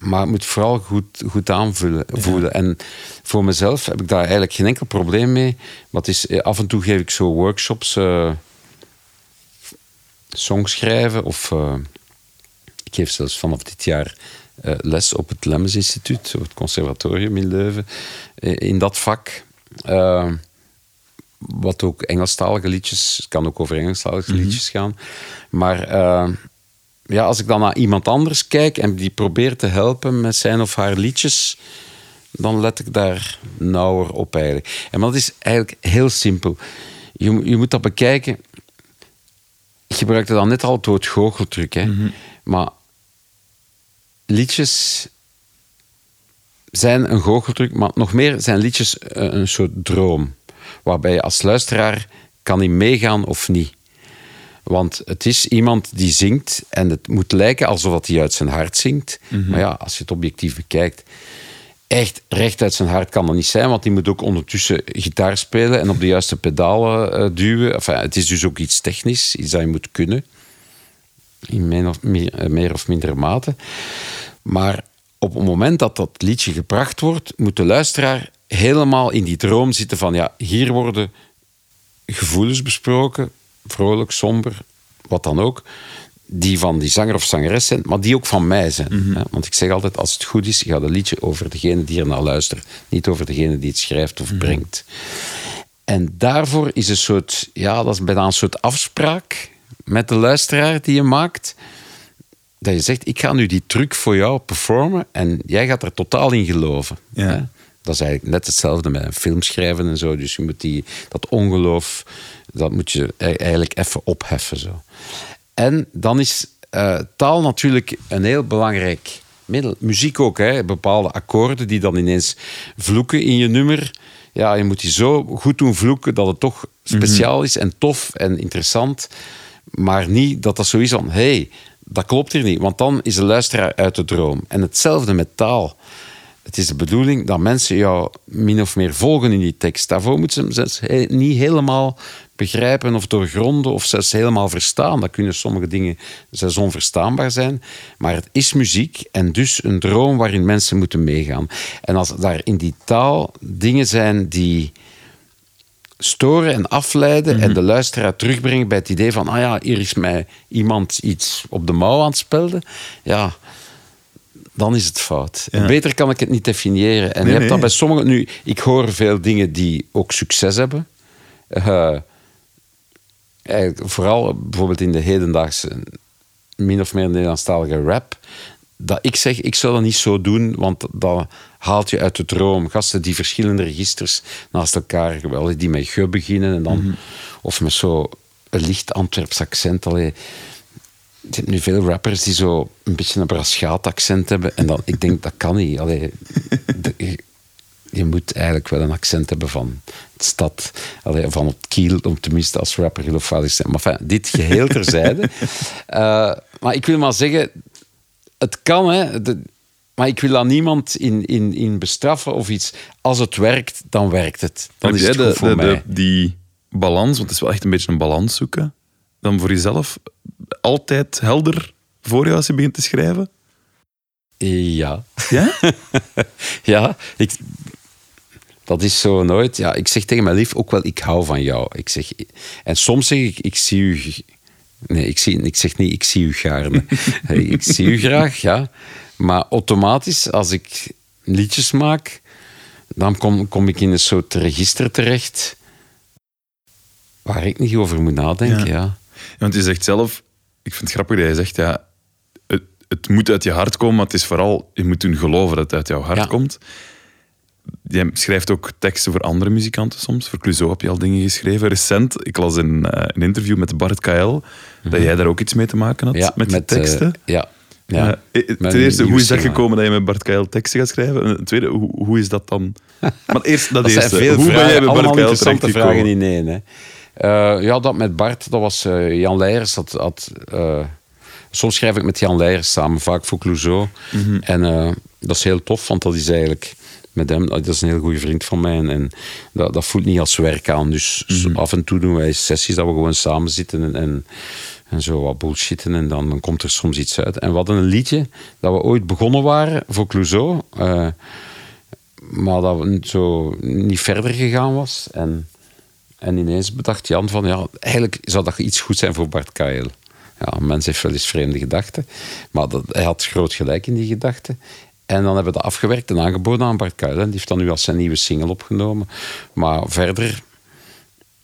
Maar het moet vooral goed, goed aanvoelen. voelen. En voor mezelf heb ik daar eigenlijk geen enkel probleem mee. Wat is, eh, af en toe geef ik zo workshops, eh songs schrijven. Of eh, ik geef zelfs vanaf dit jaar les op het Lemmens Instituut, het conservatorium in Leuven, in dat vak. Wat ook Engelstalige liedjes, het kan ook over Engelstalige liedjes gaan. Maar ja, als ik dan naar iemand anders kijk en die probeert te helpen met zijn of haar liedjes, dan let ik daar nauwer op eigenlijk. En dat is eigenlijk heel simpel. Je, je moet dat bekijken. Ik gebruikte dan net al het woord goocheltruc, hè. Maar liedjes zijn een goocheltruc, maar nog meer zijn liedjes eh, een soort droom. Waarbij je als luisteraar kan in meegaan of niet. Want het is iemand die zingt en het moet lijken alsof dat hij uit zijn hart zingt. Maar ja, als je het objectief bekijkt, echt recht uit zijn hart kan dat niet zijn, want die moet ook ondertussen gitaar spelen en op de juiste pedalen eh, duwen. Enfin, het is dus ook iets technisch, iets dat je moet kunnen. In meer of, meer, eh, meer of mindere mate. Maar op het moment dat dat liedje gebracht wordt, moet de luisteraar helemaal in die droom zitten van ja, hier worden gevoelens besproken, vrolijk, somber, wat dan ook, die van die zanger of zangeres zijn, maar die ook van mij zijn. hè. Want ik zeg altijd, als het goed is, gaat een liedje over degene die er naar luistert, niet over degene die het schrijft of brengt. En daarvoor is een soort, ja, dat is bijna een soort afspraak met de luisteraar die je maakt. Dat je zegt, ik ga nu die truc voor jou performen en jij gaat er totaal in geloven. Ja. hè. Dat is eigenlijk net hetzelfde met een film schrijven en zo. Dus je moet die, dat ongeloof, dat moet je e- eigenlijk even opheffen. Zo. En dan is eh, taal natuurlijk een heel belangrijk middel. Muziek ook, hè. bepaalde akkoorden die dan ineens vloeken in je nummer. Ja, je moet die zo goed doen vloeken dat het toch speciaal is en tof en interessant. Maar niet dat dat zo is van, hé, hey, dat klopt hier niet. Want dan is de luisteraar uit de droom. En hetzelfde met taal. Het is de bedoeling dat mensen jou min of meer volgen in die tekst. Daarvoor moeten ze niet helemaal begrijpen of doorgronden of zelfs helemaal verstaan. Dat kunnen sommige dingen zelfs onverstaanbaar zijn. Maar het is muziek en dus een droom waarin mensen moeten meegaan. En als daar in die taal dingen zijn die storen en afleiden en de luisteraar terugbrengen bij het idee van ah ja, hier is mij iemand iets op de mouw aan het spelden. Ja, dan is het fout. Ja. beter kan ik het niet definiëren. En Nee, je hebt dat nee. bij sommigen... Nu, ik hoor veel dingen die ook succes hebben. Eh, eigenlijk vooral bijvoorbeeld in de hedendaagse min of meer Nederlandstalige rap. Dat ik zeg, ik zou dat niet zo doen, want dat haalt je uit de droom. Gasten die verschillende registers naast elkaar, geweldig, die met ge beginnen en dan, of met zo een licht Antwerps accent. Allee. Je hebt nu veel rappers die zo een beetje een Braschaat accent hebben. En dan, ik denk, dat kan niet. Allee, de- je, moet eigenlijk wel een accent hebben van de stad. Allee, van het kiel, om tenminste als rapper geloofwaardig te zijn. Maar enfin, dit geheel terzijde. (laughs) Eh, maar ik wil maar zeggen, het kan, hè. De- maar ik wil aan niemand in, in, in bestraffen of iets. Als het werkt, dan werkt het. Dan Heb is het goed de, voor de- mij. die balans, want het is wel echt een beetje een balans zoeken. dan voor jezelf altijd helder voor je als je begint te schrijven? Ja. Ja? (laughs) Ja, ik, dat is zo nooit. Ja, ik zeg tegen mijn lief ook wel, ik hou van jou. Ik zeg, en soms zeg ik, ik zie u. Nee, ik, zie, ik zeg niet, ik zie u gaarne. (laughs) ik zie u graag, ja. Maar automatisch, als ik liedjes maak, dan kom, kom ik in een soort register terecht waar ik niet over moet nadenken, Ja. ja. Want je zegt zelf, ik vind het grappig dat je zegt, ja, het, het moet uit je hart komen, maar het is vooral, je moet doen geloven dat het uit jouw hart Ja. komt. Jij schrijft ook teksten voor andere muzikanten soms. Voor Clouseau heb je al dingen geschreven. Recent, ik las een, eh, een interview met Bart KL, dat jij daar ook iets mee te maken had Mhm. Ja, met die eh, teksten. ja, ja. Ja. Eh, ten eerste, hoe is dat gekomen dat je met Bart KL teksten gaat schrijven? En ten tweede, hoe, hoe is dat dan? (laughs) Maar eerst dat, Dat zijn eerste. veel hoe vragen, ben jij bij Bart allemaal KL vragen in één. Hè. Ja, dat met Bart, dat was Jan Leijers. Dat, had, soms schrijf ik met Jan Leijers samen, vaak voor Clouseau. Mhm. En dat is heel tof, want dat is eigenlijk met hem, dat is een heel goede vriend van mij. En, en dat, dat voelt niet als werk aan. Dus Mhm. af en toe doen wij sessies dat we gewoon samen zitten en, en, en zo wat bullshitten. En dan, dan komt er soms iets uit. En we hadden een liedje dat we ooit begonnen waren voor Clouseau. eh, maar dat we zo niet verder gegaan was. En, en ineens bedacht Jan van, ja, eigenlijk zou dat iets goed zijn voor Bart Kael. Ja, een mens heeft wel eens vreemde gedachten. Maar dat, hij had groot gelijk in die gedachten. En dan hebben we dat afgewerkt en aangeboden aan Bart Kael. En die heeft dan nu als zijn nieuwe single opgenomen. Maar verder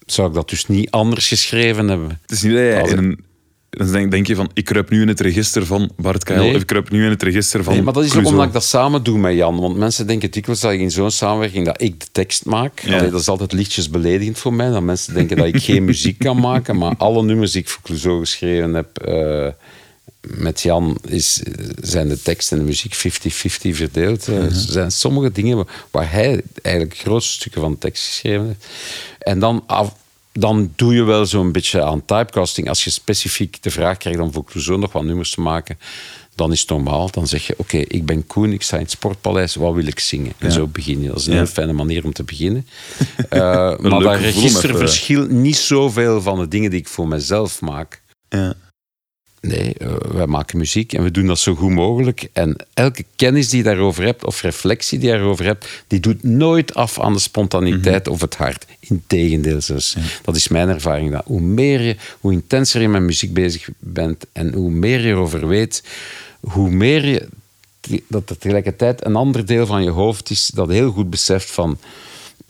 zou ik dat dus niet anders geschreven hebben. Het is niet dat jij Als in ik- een... Dan denk, denk je van, ik kruip nu in het register van Bart Nee. of ik kruip nu in het register van Nee, maar dat is ook omdat ik dat samen doe met Jan. Want mensen denken dikwijls dat ik in zo'n samenwerking dat ik de tekst maak. Ja. Allee, dat is altijd lichtjes beledigend voor mij. Dat mensen denken dat ik geen (laughs) muziek kan maken. Maar alle nummers die ik voor Clouseau geschreven heb eh, met Jan, is, zijn de tekst en de muziek 50-50 verdeeld. Eh, Er zijn sommige dingen waar, hij eigenlijk grootste stukken van de tekst geschreven heeft. En dan af, dan doe je wel zo'n beetje aan typecasting. Als je specifiek de vraag krijgt om voor Clouseau nog wat nummers te maken, dan is het normaal. Dan zeg je, oké, ik ben Koen, ik sta in het Sportpaleis, wat wil ik zingen? En Ja. zo begin je. Dat is een Ja. heel fijne manier om te beginnen. (laughs) Eh, maar dat register verschilt niet zoveel van de dingen die ik voor mezelf maak. Ja. Nee, eh, wij maken muziek en we doen dat zo goed mogelijk. En elke kennis die je daarover hebt, of reflectie die je daarover hebt, die doet nooit af aan de spontaniteit of het hart. Integendeel zelfs. Dat is mijn ervaring. Dat hoe meer je, hoe intenser je met muziek bezig bent en hoe meer je erover weet, hoe meer je dat er tegelijkertijd een ander deel van je hoofd is dat heel goed beseft van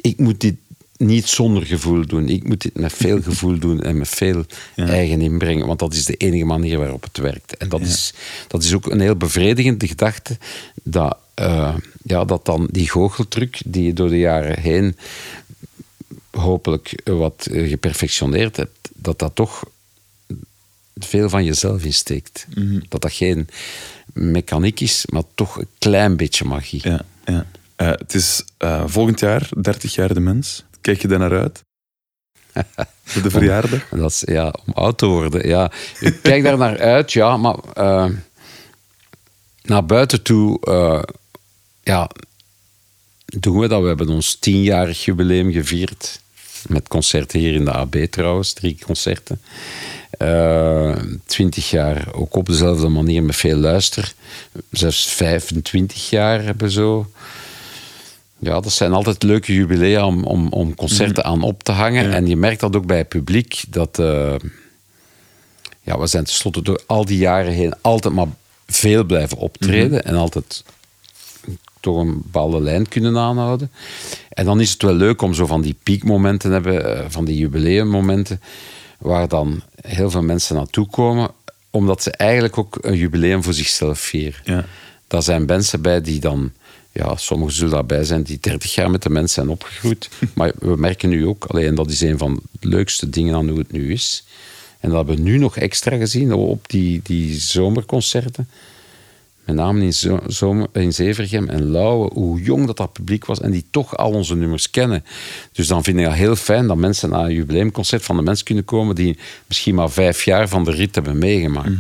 ik moet dit niet zonder gevoel doen. Ik moet dit met veel gevoel doen en met veel eigen inbrengen, want dat is de enige manier waarop het werkt. En dat, is, dat is ook een heel bevredigende gedachte, dat, eh, ja, dat dan die goocheltruc die je door de jaren heen hopelijk wat eh, geperfectioneerd hebt, dat dat toch veel van jezelf insteekt. Dat dat geen mechaniek is, maar toch een klein beetje magie. Ja, ja. Eh, het is volgend jaar, 30 jaar de mens. Kijk je daar naar uit? Voor de (laughs) verjaardag? En Dat is, ja, om oud te worden. Ja. Ik kijk daar naar uit, ja, maar eh, naar buiten toe eh, ja, doen we dat. We hebben ons tienjarig jubileum gevierd. Met concerten hier in de AB trouwens, drie concerten. Eh, Twintig jaar ook op dezelfde manier met veel luister. Zelfs 25 jaar hebben zo. Ja, dat zijn altijd leuke jubilea om, om, om concerten aan op te hangen. Ja. En je merkt dat ook bij het publiek. Dat, eh, ja, we zijn tenslotte door al die jaren heen altijd maar veel blijven optreden. En altijd toch een bepaalde lijn kunnen aanhouden. En dan is het wel leuk om zo van die piekmomenten te hebben, eh, van die jubileummomenten, waar dan heel veel mensen naartoe komen, omdat ze eigenlijk ook een jubileum voor zichzelf vieren. Ja. Daar zijn mensen bij die dan, ja, sommigen zullen daarbij zijn die 30 jaar met de mensen zijn opgegroeid. (laughs) maar we merken nu ook, alleen en dat is een van de leukste dingen aan hoe het nu is. En dat hebben we nu nog extra gezien op die, die zomerconcerten. Met name in, zo, zomer, in Zevergem en Lauwe, hoe jong dat, dat publiek was en die toch al onze nummers kennen. Dus dan vind ik het heel fijn dat mensen naar een jubileumconcert van de mensen kunnen komen die misschien maar vijf jaar van de rit hebben meegemaakt.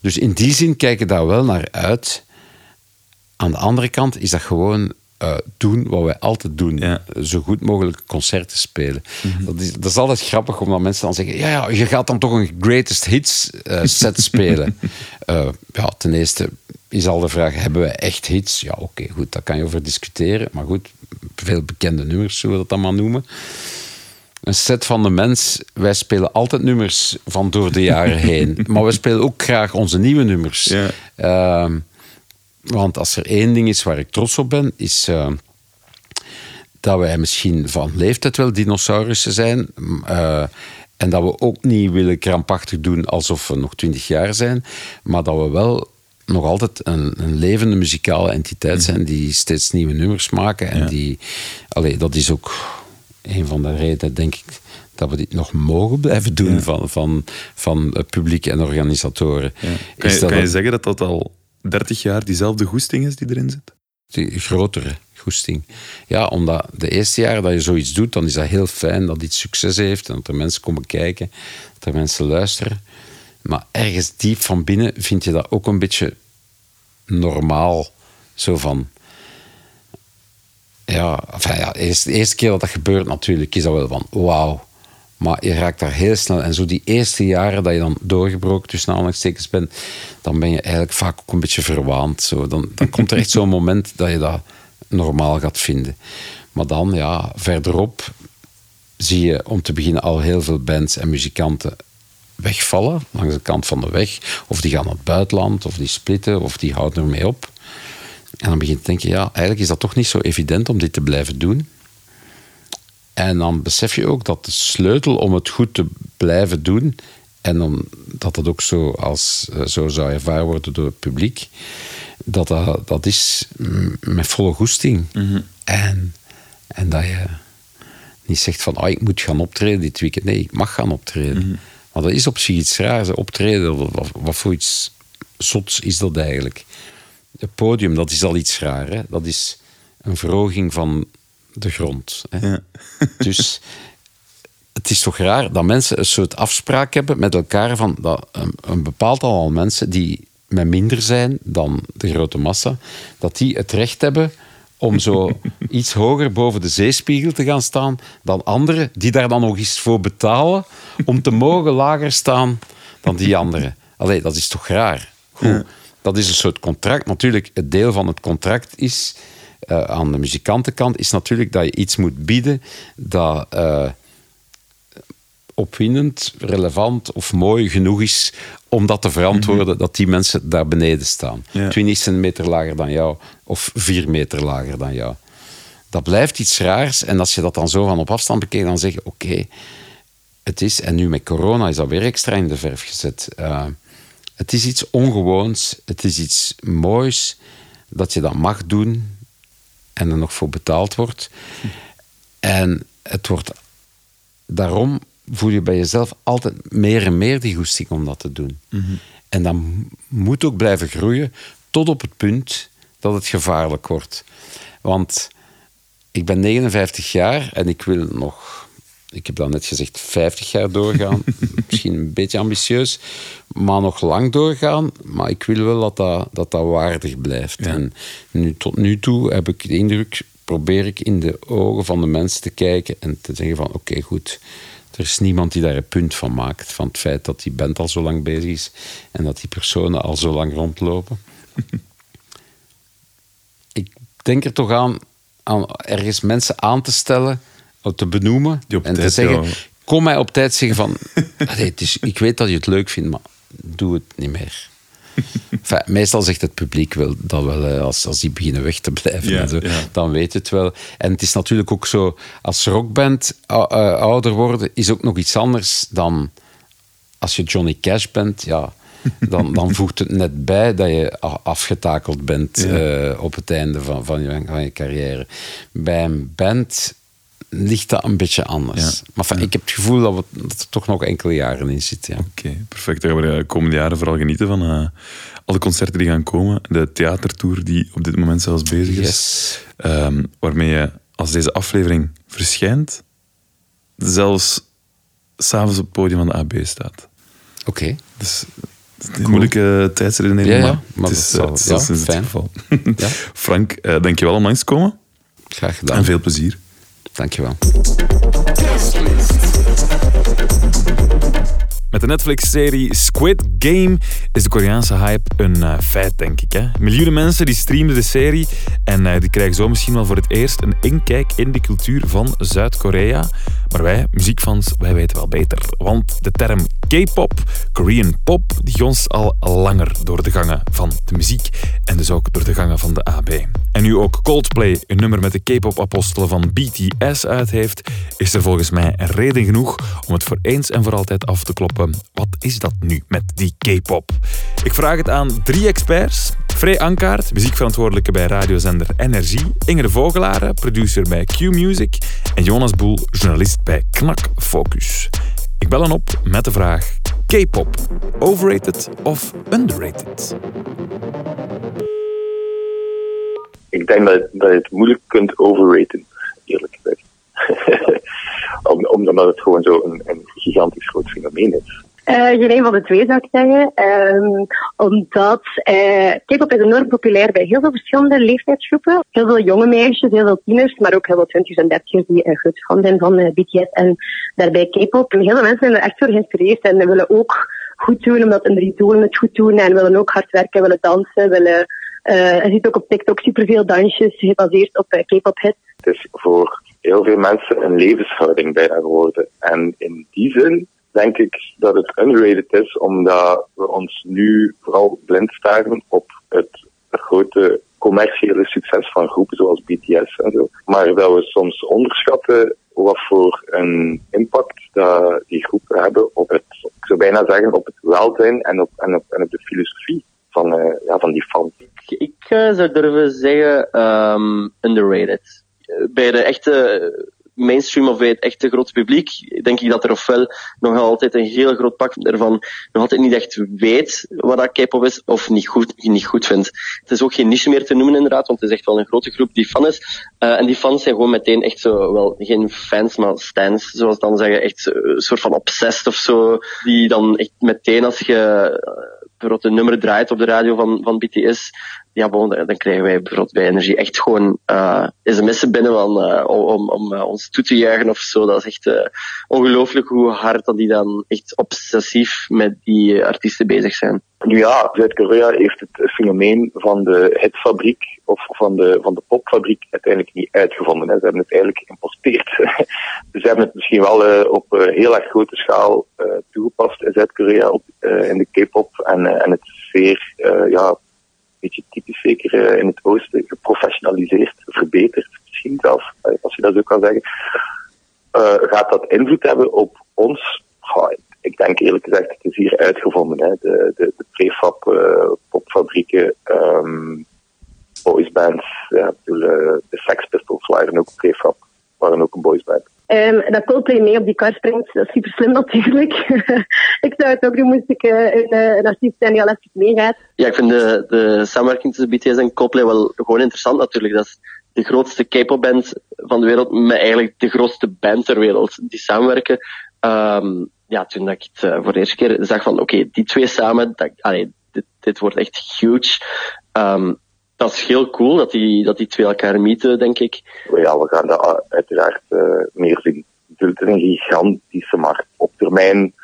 Dus in die zin kijk ik daar wel naar uit. Aan de andere kant is dat gewoon eh, doen wat wij altijd doen. Ja. Zo goed mogelijk concerten spelen. dat, is, dat is altijd grappig, omdat mensen dan zeggen... Ja, ja je gaat dan toch een greatest hits eh, set (laughs) spelen. Eh, ja, ten eerste is al de vraag, hebben wij echt hits? Ja, oké, goed, daar kan je over discussiëren. Maar goed, veel bekende nummers, zullen we dat dan maar noemen. Een set van de mens, wij spelen altijd nummers van door de jaren heen. (laughs) Maar we spelen ook graag onze nieuwe nummers. Ja. Want als er één ding is waar ik trots op ben, is eh, dat wij misschien van leeftijd wel dinosaurussen zijn. eh, en dat we ook niet willen krampachtig doen alsof we nog twintig jaar zijn. Maar dat we wel nog altijd een, een levende muzikale entiteit zijn die steeds nieuwe nummers maken. En Ja. die, allee, dat is ook een van de redenen, denk ik, dat we dit nog mogen blijven doen van, van, van het publiek en organisatoren. Ja. Kan, je, dat kan je zeggen dat dat al 30 jaar diezelfde goesting is die erin zit? die grotere goesting. Ja, omdat de eerste jaren dat je zoiets doet, dan is dat heel fijn dat iets succes heeft en dat er mensen komen kijken, dat er mensen luisteren. Maar ergens diep van binnen vind je dat ook een beetje normaal. Zo van. Ja, ja de eerste keer dat dat gebeurt natuurlijk, is dat wel van wauw. Maar je raakt daar heel snel. En zo die eerste jaren dat je dan doorgebroken tussen aanhalingstekens bent, dan ben je eigenlijk vaak ook een beetje verwaand. Zo. Dan, dan komt er echt zo'n (laughs) moment dat je dat normaal gaat vinden. Maar dan, ja, verderop zie je om te beginnen al heel veel bands en muzikanten wegvallen langs de kant van de weg. Of die gaan naar het buitenland, of die splitten, of die houden ermee op. En dan begin je te denken, ja, eigenlijk is dat toch niet zo evident om dit te blijven doen. En dan besef je ook dat de sleutel om het goed te blijven doen, en omdat dat ook zo, als, eh, zo zou ervaren worden door het publiek, dat dat, dat is met volle goesting. en, en dat je niet zegt van, ah, ik moet gaan optreden dit weekend. Nee, ik mag gaan optreden. Maar dat is op zich iets raars. Optreden, wat, wat, wat voor iets zots is dat eigenlijk? Het podium, dat is al iets raar. Hè? Dat is een verhoging van de grond. Hè? Ja. (laughs) Dus het is toch raar dat mensen een soort afspraak hebben met elkaar van dat een, een bepaald aantal mensen die met minder zijn dan de grote massa, dat die het recht hebben om zo (laughs) iets hoger boven de zeespiegel te gaan staan dan anderen die daar dan nog eens voor betalen om te mogen lager staan dan die anderen. Allee, dat is toch raar? Goed, dat is een soort contract. Natuurlijk, het deel van het contract is eh, aan de muzikantenkant is natuurlijk dat je iets moet bieden dat eh, opwindend, relevant of mooi genoeg is om dat te verantwoorden dat die mensen daar beneden staan. Ja. 20 centimeter lager dan jou of 4 meter lager dan jou. Dat blijft iets raars en als je dat dan zo van op afstand bekijkt, dan zeg je oké, het is, en nu met corona is dat weer extra in de verf gezet. Eh, het is iets ongewoons, het is iets moois dat je dat mag doen en er nog voor betaald wordt. En het wordt daarom voel je bij jezelf altijd meer en meer die goesting om dat te doen. En dat m- moet ook blijven groeien tot op het punt dat het gevaarlijk wordt. Want ik ben 59 jaar en ik wil nog, ik heb dan net gezegd, 50 jaar doorgaan. (laughs) Misschien een beetje ambitieus, maar nog lang doorgaan. Maar ik wil wel dat dat, dat, dat waardig blijft. En nu, tot nu toe heb ik de indruk, probeer ik in de ogen van de mensen te kijken en te zeggen van oké, goed. Er is niemand die daar een punt van maakt. Van het feit dat die band al zo lang bezig is en dat die personen al zo lang rondlopen. (laughs) ik denk er toch aan, aan ergens mensen aan te stellen, te benoemen Die op en te zeggen: jou- Kom mij op tijd zeggen van. (laughs) "Allee, het is, ik weet dat je het leuk vindt, maar doe het niet meer. (laughs) Enfin, meestal zegt het publiek wel dat wel, hè, als, als die beginnen weg te blijven. En zo. Dan weet het wel. En het is natuurlijk ook zo, als rockband eh, ouder worden, is ook nog iets anders dan als je Johnny Cash bent. Ja, dan, dan (laughs) voegt het net bij dat je afgetakeld bent Ja. eh, op het einde van, van, je, van je carrière. Bij een band ligt dat een beetje anders. Ja. Maar enfin, ik heb het gevoel dat, we, dat er toch nog enkele jaren in zitten. Ja. Oké, perfect. Daar gaan we de komende jaren vooral genieten van eh, alle concerten die gaan komen. De theatertour die op dit moment zelfs bezig is. Yes. Ehm, waarmee je, als deze aflevering verschijnt, zelfs s'avonds op het podium van de AB staat. Oké. Dus een moeilijke tijdsredenering, Ja, ja, maar, het dat is, zal- het is ja, fijn. geval. Ja. (laughs) Frank, eh, dankjewel om langs te komen. Graag gedaan. En veel plezier. Dankjewel. Met de Netflix-serie Squid Game is de Koreaanse hype een eh, feit, denk ik. Hè? Miljoenen mensen die streamden de serie en eh, die krijgen zo misschien wel voor het eerst een inkijk in de cultuur van Zuid-Korea. Maar wij, muziekfans, wij weten wel beter. Want de term K-pop, Korean pop, die gonst al langer door de gangen van de muziek. En dus ook door de gangen van de AB. En nu ook Coldplay een nummer met de K-pop-apostelen van BTS uit heeft, is er volgens mij reden genoeg om het voor eens en voor altijd af te kloppen. Wat is dat nu met die K-pop? Ik vraag het aan drie experts. Frey Ankaart, muziekverantwoordelijke bij radiozender Energie. Inge de Vogelaren, producer bij Q Music. En Jonas Boel, journalist bij Knak Focus. Ik bel hen op met de vraag: K-pop, overrated of underrated? ik denk dat, dat je het moeilijk kunt overraten, eerlijk gezegd. (laughs) Om, omdat het gewoon zo een, een gigantisch groot fenomeen is. Uh, geen een van de twee zou ik zeggen. Um, omdat uh, K-pop is enorm populair bij heel veel verschillende leeftijdsgroepen. Heel veel jonge meisjes, heel veel tieners, maar ook heel veel twintigers en dertigers die uh, groot fan zijn van BTS en daarbij K-pop. En heel veel mensen zijn er echt voor geïnspireerd en willen ook goed doen, omdat hun idolen het goed doen en willen ook hard werken, willen dansen, willen... je ziet ook op TikTok superveel dansjes gebaseerd op K-pop hits. Het is voor heel veel mensen een levenshouding bijna geworden. En in die zin denk ik dat het underrated is, omdat we ons nu vooral blind staren op het grote commerciële succes van groepen zoals BTS en zo. Maar dat we soms onderschatten wat voor een impact dat die groepen hebben op het, ik zou bijna zeggen, op het welzijn en op, en op, en op de filosofie van, uh, ja, van die fans. Ik uh, zou durven zeggen um, underrated. Bij de echte mainstream of bij het echte grote publiek, denk ik dat er ofwel nog altijd een heel groot pak ervan nog altijd niet echt weet wat dat K-pop is of niet goed, niet goed vindt. Het is ook geen niche meer te noemen inderdaad, want het is echt wel een grote groep die fan is. Uh, en die fans zijn gewoon meteen echt zo, wel geen fans, maar stands, zoals dan zeggen, echt een soort van obsessed of zo, die dan echt meteen als je een nummer draait op de radio van, van BTS, ja, bon, dan krijgen wij bijvoorbeeld bij Energie echt gewoon uh, sms'en binnen van, uh, om, om uh, ons toe te juichen of zo. Dat is echt ongelooflijk hoe hard dat die dan echt obsessief met die artiesten bezig zijn. Nu ja, Zuid-Korea heeft het fenomeen van de hitfabriek of van de, van de popfabriek uiteindelijk niet uitgevonden. Hè. Ze hebben het eigenlijk geïmporteerd. (laughs) Ze hebben het misschien wel op heel erg grote schaal toegepast in Zuid-Korea in de K-pop en, en het zeer ja, beetje typisch zeker uh, in het oosten, geprofessionaliseerd, verbeterd, misschien zelfs, als je dat zo kan zeggen. Uh, gaat dat invloed hebben op ons? Ik denk eerlijk gezegd, het is hier uitgevonden. Hè. De, de, de prefab popfabrieken, um, boysbands, ja, de Sex Pistols waren ook prefab, waren ook een boysband. Um, dat Coldplay mee op die kar springt, dat is super slim natuurlijk. (laughs) ik zou het ook doen, moest ik uh, een, een artiest zijn die meegaat. Ja, ik vind de, de samenwerking tussen BTS en Coldplay wel gewoon interessant natuurlijk. Dat is de grootste K-pop band van de wereld, met eigenlijk de grootste band ter wereld die samenwerken. Um, ja, toen ik het uh, voor de eerste keer zag van, oké, die twee samen, dat, dit, wordt echt huge. Um, dat is heel cool dat die, dat die twee elkaar mieten, denk ik. Ja, we gaan dat uiteraard uh, meer zien. Het is een gigantische markt. Op termijn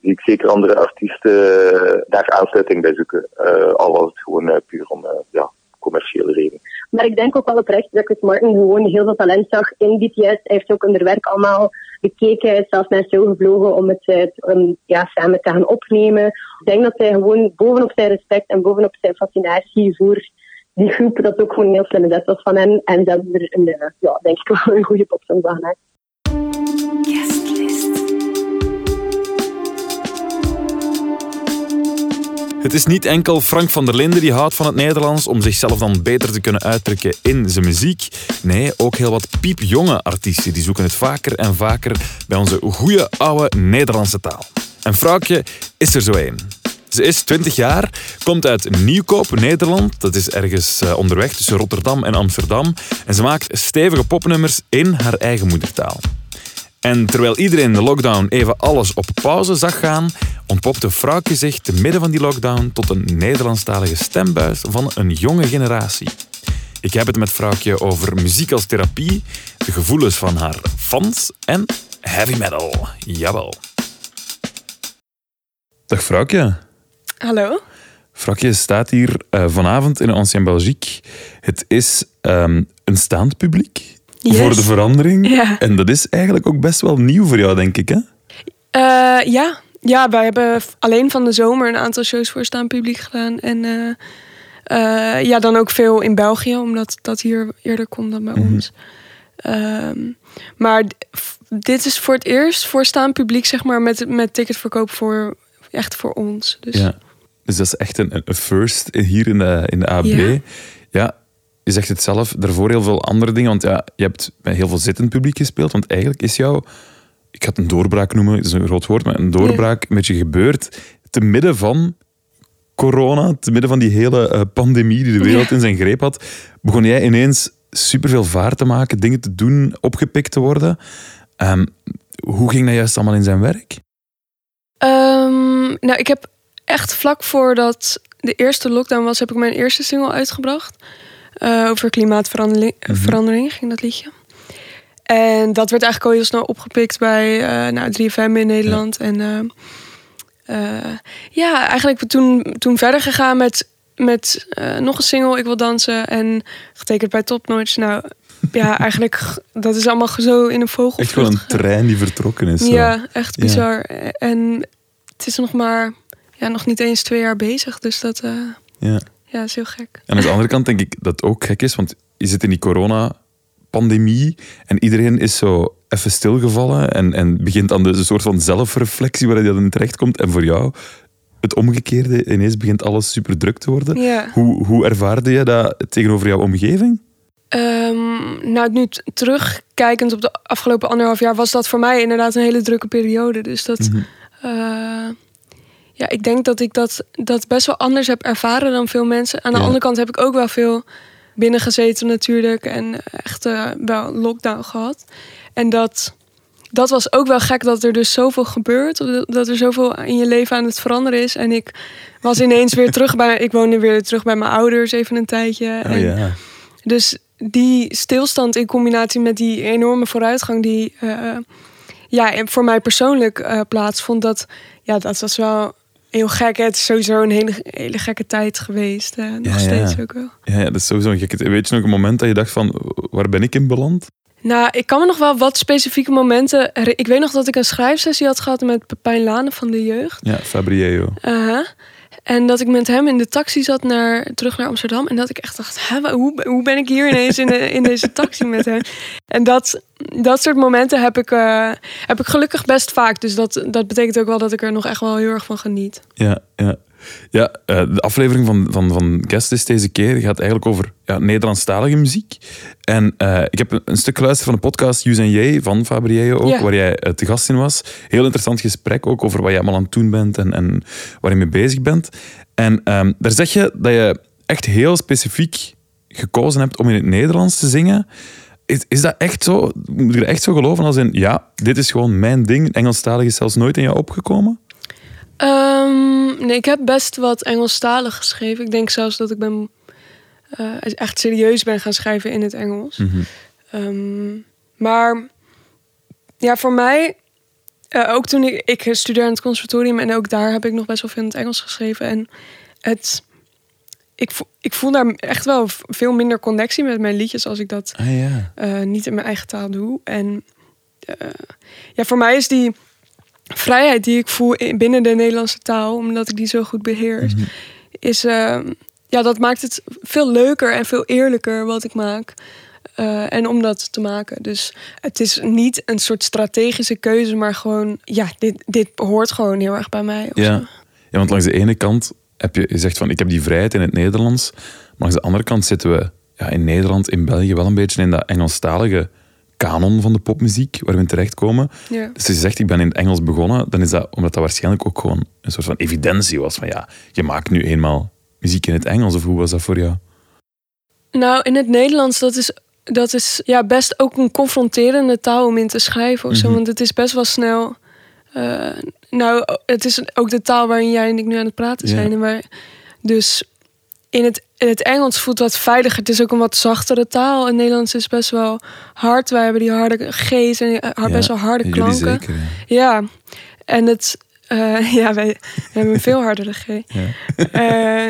zie ik zeker andere artiesten daar aansluiting bij zoeken. Uh, al was het gewoon uh, puur om ja, commerciële redenen. Maar ik denk ook wel oprecht dat Chris Martin gewoon heel veel talent zag in BTS. Hij heeft ook hun werk allemaal bekeken. Hij is zelfs naar Seoul gevlogen om het um, ja, samen te gaan opnemen. Ik denk dat hij gewoon bovenop zijn respect en bovenop zijn fascinatie voor die groep, dat ook gewoon een heel slimme zet was van hen. En ze hebben er een, ja, denk ik (laughs) wel een goede popsong van gemaakt. Het is niet enkel Frank van der Linden die houdt van het Nederlands om zichzelf dan beter te kunnen uitdrukken in zijn muziek. Nee, ook heel wat piepjonge artiesten die zoeken het vaker en vaker bij onze goede oude Nederlandse taal. En Fraukje is er zo een. Ze is 20 jaar, komt uit Nieuwkoop, Nederland. Dat is ergens eh, onderweg tussen Rotterdam en Amsterdam. En ze maakt stevige popnummers in haar eigen moedertaal. En terwijl iedereen de lockdown even alles op pauze zag gaan, ontpopte Frauke zich te midden van die lockdown tot een Nederlandstalige stembuis van een jonge generatie. Ik heb het met Vrouwtje over muziek als therapie, de gevoelens van haar fans en heavy metal. Jawel. Dag Vrouwtje. Hallo? Vrouwtje staat hier eh, vanavond in Ancien Belgique. Het is ehm, een staand publiek Yes. voor de verandering. Ja. En dat is eigenlijk ook best wel nieuw voor jou, denk ik. Hè? Eh, ja. ja, wij hebben alleen van de zomer een aantal shows voor staan publiek gedaan. En eh, ja, dan ook veel in België, omdat dat hier eerder komt dan bij ons. Ehm, maar dit is voor het eerst voor staan publiek, zeg maar, met, met ticketverkoop voor echt voor ons. Dus Ja. Dus dat is echt een, een first hier in de, in de AB. Ja. Ja. je zegt het zelf, daarvoor heel veel andere dingen. Want ja, je hebt bij heel veel zittend publiek gespeeld. Want eigenlijk is jouw, ik ga het een doorbraak noemen, dat is een groot woord, maar een doorbraak een beetje gebeurd te midden van corona, te midden van die hele eh, pandemie die de wereld in zijn greep had, begon jij ineens superveel vaart te maken, dingen te doen, opgepikt te worden. Ehm, hoe ging dat juist allemaal in zijn werk? Ehm, nou, ik heb echt vlak voordat de eerste lockdown was, heb ik mijn eerste single uitgebracht. Eh, over klimaatverandering verandering ging dat liedje. En dat werd eigenlijk al heel snel opgepikt bij eh nou, 3FM in Nederland. En eh, ja, eigenlijk toen, toen verder gegaan met, met nog een single, Ik wil dansen. En getekend bij Top Notch. Nou ja, (laughs) eigenlijk, dat is allemaal zo in een vogel. Echt gewoon een trein die vertrokken is. zo. Ja, echt Ja. bizar. En het is nog maar ja, nog niet eens twee jaar bezig. Dus dat eh, Ja. ja, is heel gek. En aan de andere kant denk ik dat het ook gek is, want je zit in die corona-pandemie en iedereen is zo even stilgevallen en, en begint aan de een soort van zelfreflectie waar je dan in terechtkomt. En voor jou, het omgekeerde, ineens begint alles super druk te worden. Ja. Hoe, hoe ervaarde je dat tegenover jouw omgeving? Ehm, nou, nu terugkijkend op de afgelopen anderhalf jaar... was dat voor mij inderdaad een hele drukke periode. Dus dat... eh, ja, ik denk dat ik dat, dat best wel anders heb ervaren dan veel mensen. Aan de Ja. andere kant heb ik ook wel veel binnengezeten natuurlijk. En echt eh, wel lockdown gehad. En dat, dat was ook wel gek dat er dus zoveel gebeurt. Dat- er zoveel in je leven aan het veranderen is. En ik was ineens weer (laughs) terug bij... Ik woonde weer terug bij mijn ouders even een tijdje. Oh en ja. dus die stilstand in combinatie met die enorme vooruitgang die eh, ja, en voor mij persoonlijk eh, plaatsvond, dat, ja, dat was wel heel gek. Het is sowieso een hele, hele gekke tijd geweest. eh, nog Ja, steeds ja. ook wel. Ja, ja, dat is sowieso een gekke... Weet je nog een moment dat je dacht van, waar ben ik in beland? Nou, ik kan me nog wel wat specifieke momenten. Ik weet nog dat ik een schrijfsessie had gehad met Pepijn Lane van de jeugd. Ja, Fabrieo. Uh-huh. En dat ik met hem in de taxi zat naar, terug naar Amsterdam. En dat ik echt dacht, Hè, hoe, hoe ben ik hier ineens in, de, in deze taxi met hem? En dat, dat soort momenten heb ik, eh, heb ik gelukkig best vaak. Dus dat, dat betekent ook wel dat ik er nog echt wel heel erg van geniet. Ja, ja. Ja, eh, de aflevering van, van, van Guestlist deze keer gaat eigenlijk over ja, Nederlandstalige muziek. En eh, ik heb een, een stuk geluisterd van de podcast Use J van Fabrieo ook, Ja. waar jij eh, te gast in was. Heel interessant gesprek ook over wat je allemaal aan het doen bent en, en waar je mee bezig bent. En ehm, daar zeg je dat je echt heel specifiek gekozen hebt om in het Nederlands te zingen. Is, is dat echt zo? Moet je er echt zo geloven als in, ja, dit is gewoon mijn ding. Engelstalig is zelfs nooit in jou opgekomen? Ehm, nee, ik heb best wat Engelstalig geschreven. Ik denk zelfs dat ik ben, eh, echt serieus ben gaan schrijven in het Engels. Ehm, maar ja, voor mij, eh, ook toen ik, ik studeerde aan het conservatorium en ook daar heb ik nog best wel veel in het Engels geschreven. En het, ik, vo- ik voel daar echt wel veel minder connectie met mijn liedjes als ik dat Ah ja. eh, niet in mijn eigen taal doe. En ja, voor mij is die vrijheid die ik voel in- binnen de Nederlandse taal, omdat ik die zo goed beheers, is eh, ja, dat maakt het veel leuker en veel eerlijker wat ik maak. Eh, en om dat te maken. Dus het is niet een soort strategische keuze, maar gewoon, ja, dit, dit hoort gewoon heel erg bij mij. Ja. zo. ja, want langs de ene kant heb je gezegd van ik heb die vrijheid in het Nederlands. Maar langs de andere kant zitten we ja, in Nederland, in België wel een beetje in dat Engelstalige kanon van de popmuziek waar we in terechtkomen. Ja. Dus als je zegt ik ben in het Engels begonnen, dan is dat omdat dat waarschijnlijk ook gewoon een soort van evidentie was van ja, je maakt nu eenmaal muziek in het Engels. Of hoe was dat voor jou? Nou, in het Nederlands, dat is, dat is ja, best ook een confronterende taal om in te schrijven of zo. Mhm. Want het is best wel snel. eh, nou, het is ook de taal waarin jij en ik nu aan het praten zijn. En waar, dus in het, het Engels voelt wat veiliger. Het is ook een wat zachtere taal. Het Nederlands is best wel hard. Wij hebben die harde G's en die har- best wel harde klanken. zeker, ja. Ja, en het, eh, (laughs) ja, wij, we hebben een veel hardere G. (laughs) Eh,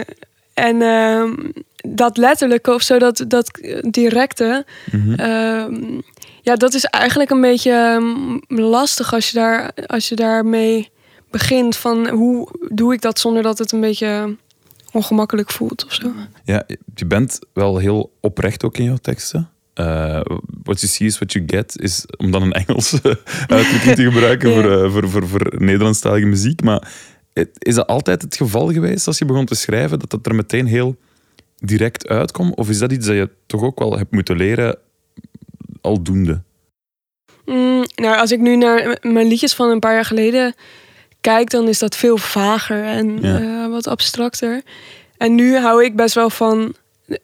en ehm, dat letterlijke of zo, dat, dat directe, Mhm. ehm, ja, dat is eigenlijk een beetje ehm, lastig als je, daar, als je daarmee begint. Van hoe doe ik dat zonder dat het een beetje ongemakkelijk voelt of zo. Ja, je bent wel heel oprecht ook in jouw teksten. Eh, what you see is what you get, is om dan een Engelse (laughs) uitdrukking te (laughs) gebruiken Ja. voor, eh, voor, voor, voor Nederlandstalige muziek. Maar is dat altijd het geval geweest als je begon te schrijven, dat dat er meteen heel direct uitkomt? Of is dat iets dat je toch ook wel hebt moeten leren aldoende? Mm, nou, als ik nu naar mijn liedjes van een paar jaar geleden kijk, dan is dat veel vager en Ja. eh, wat abstracter. En nu hou ik best wel van.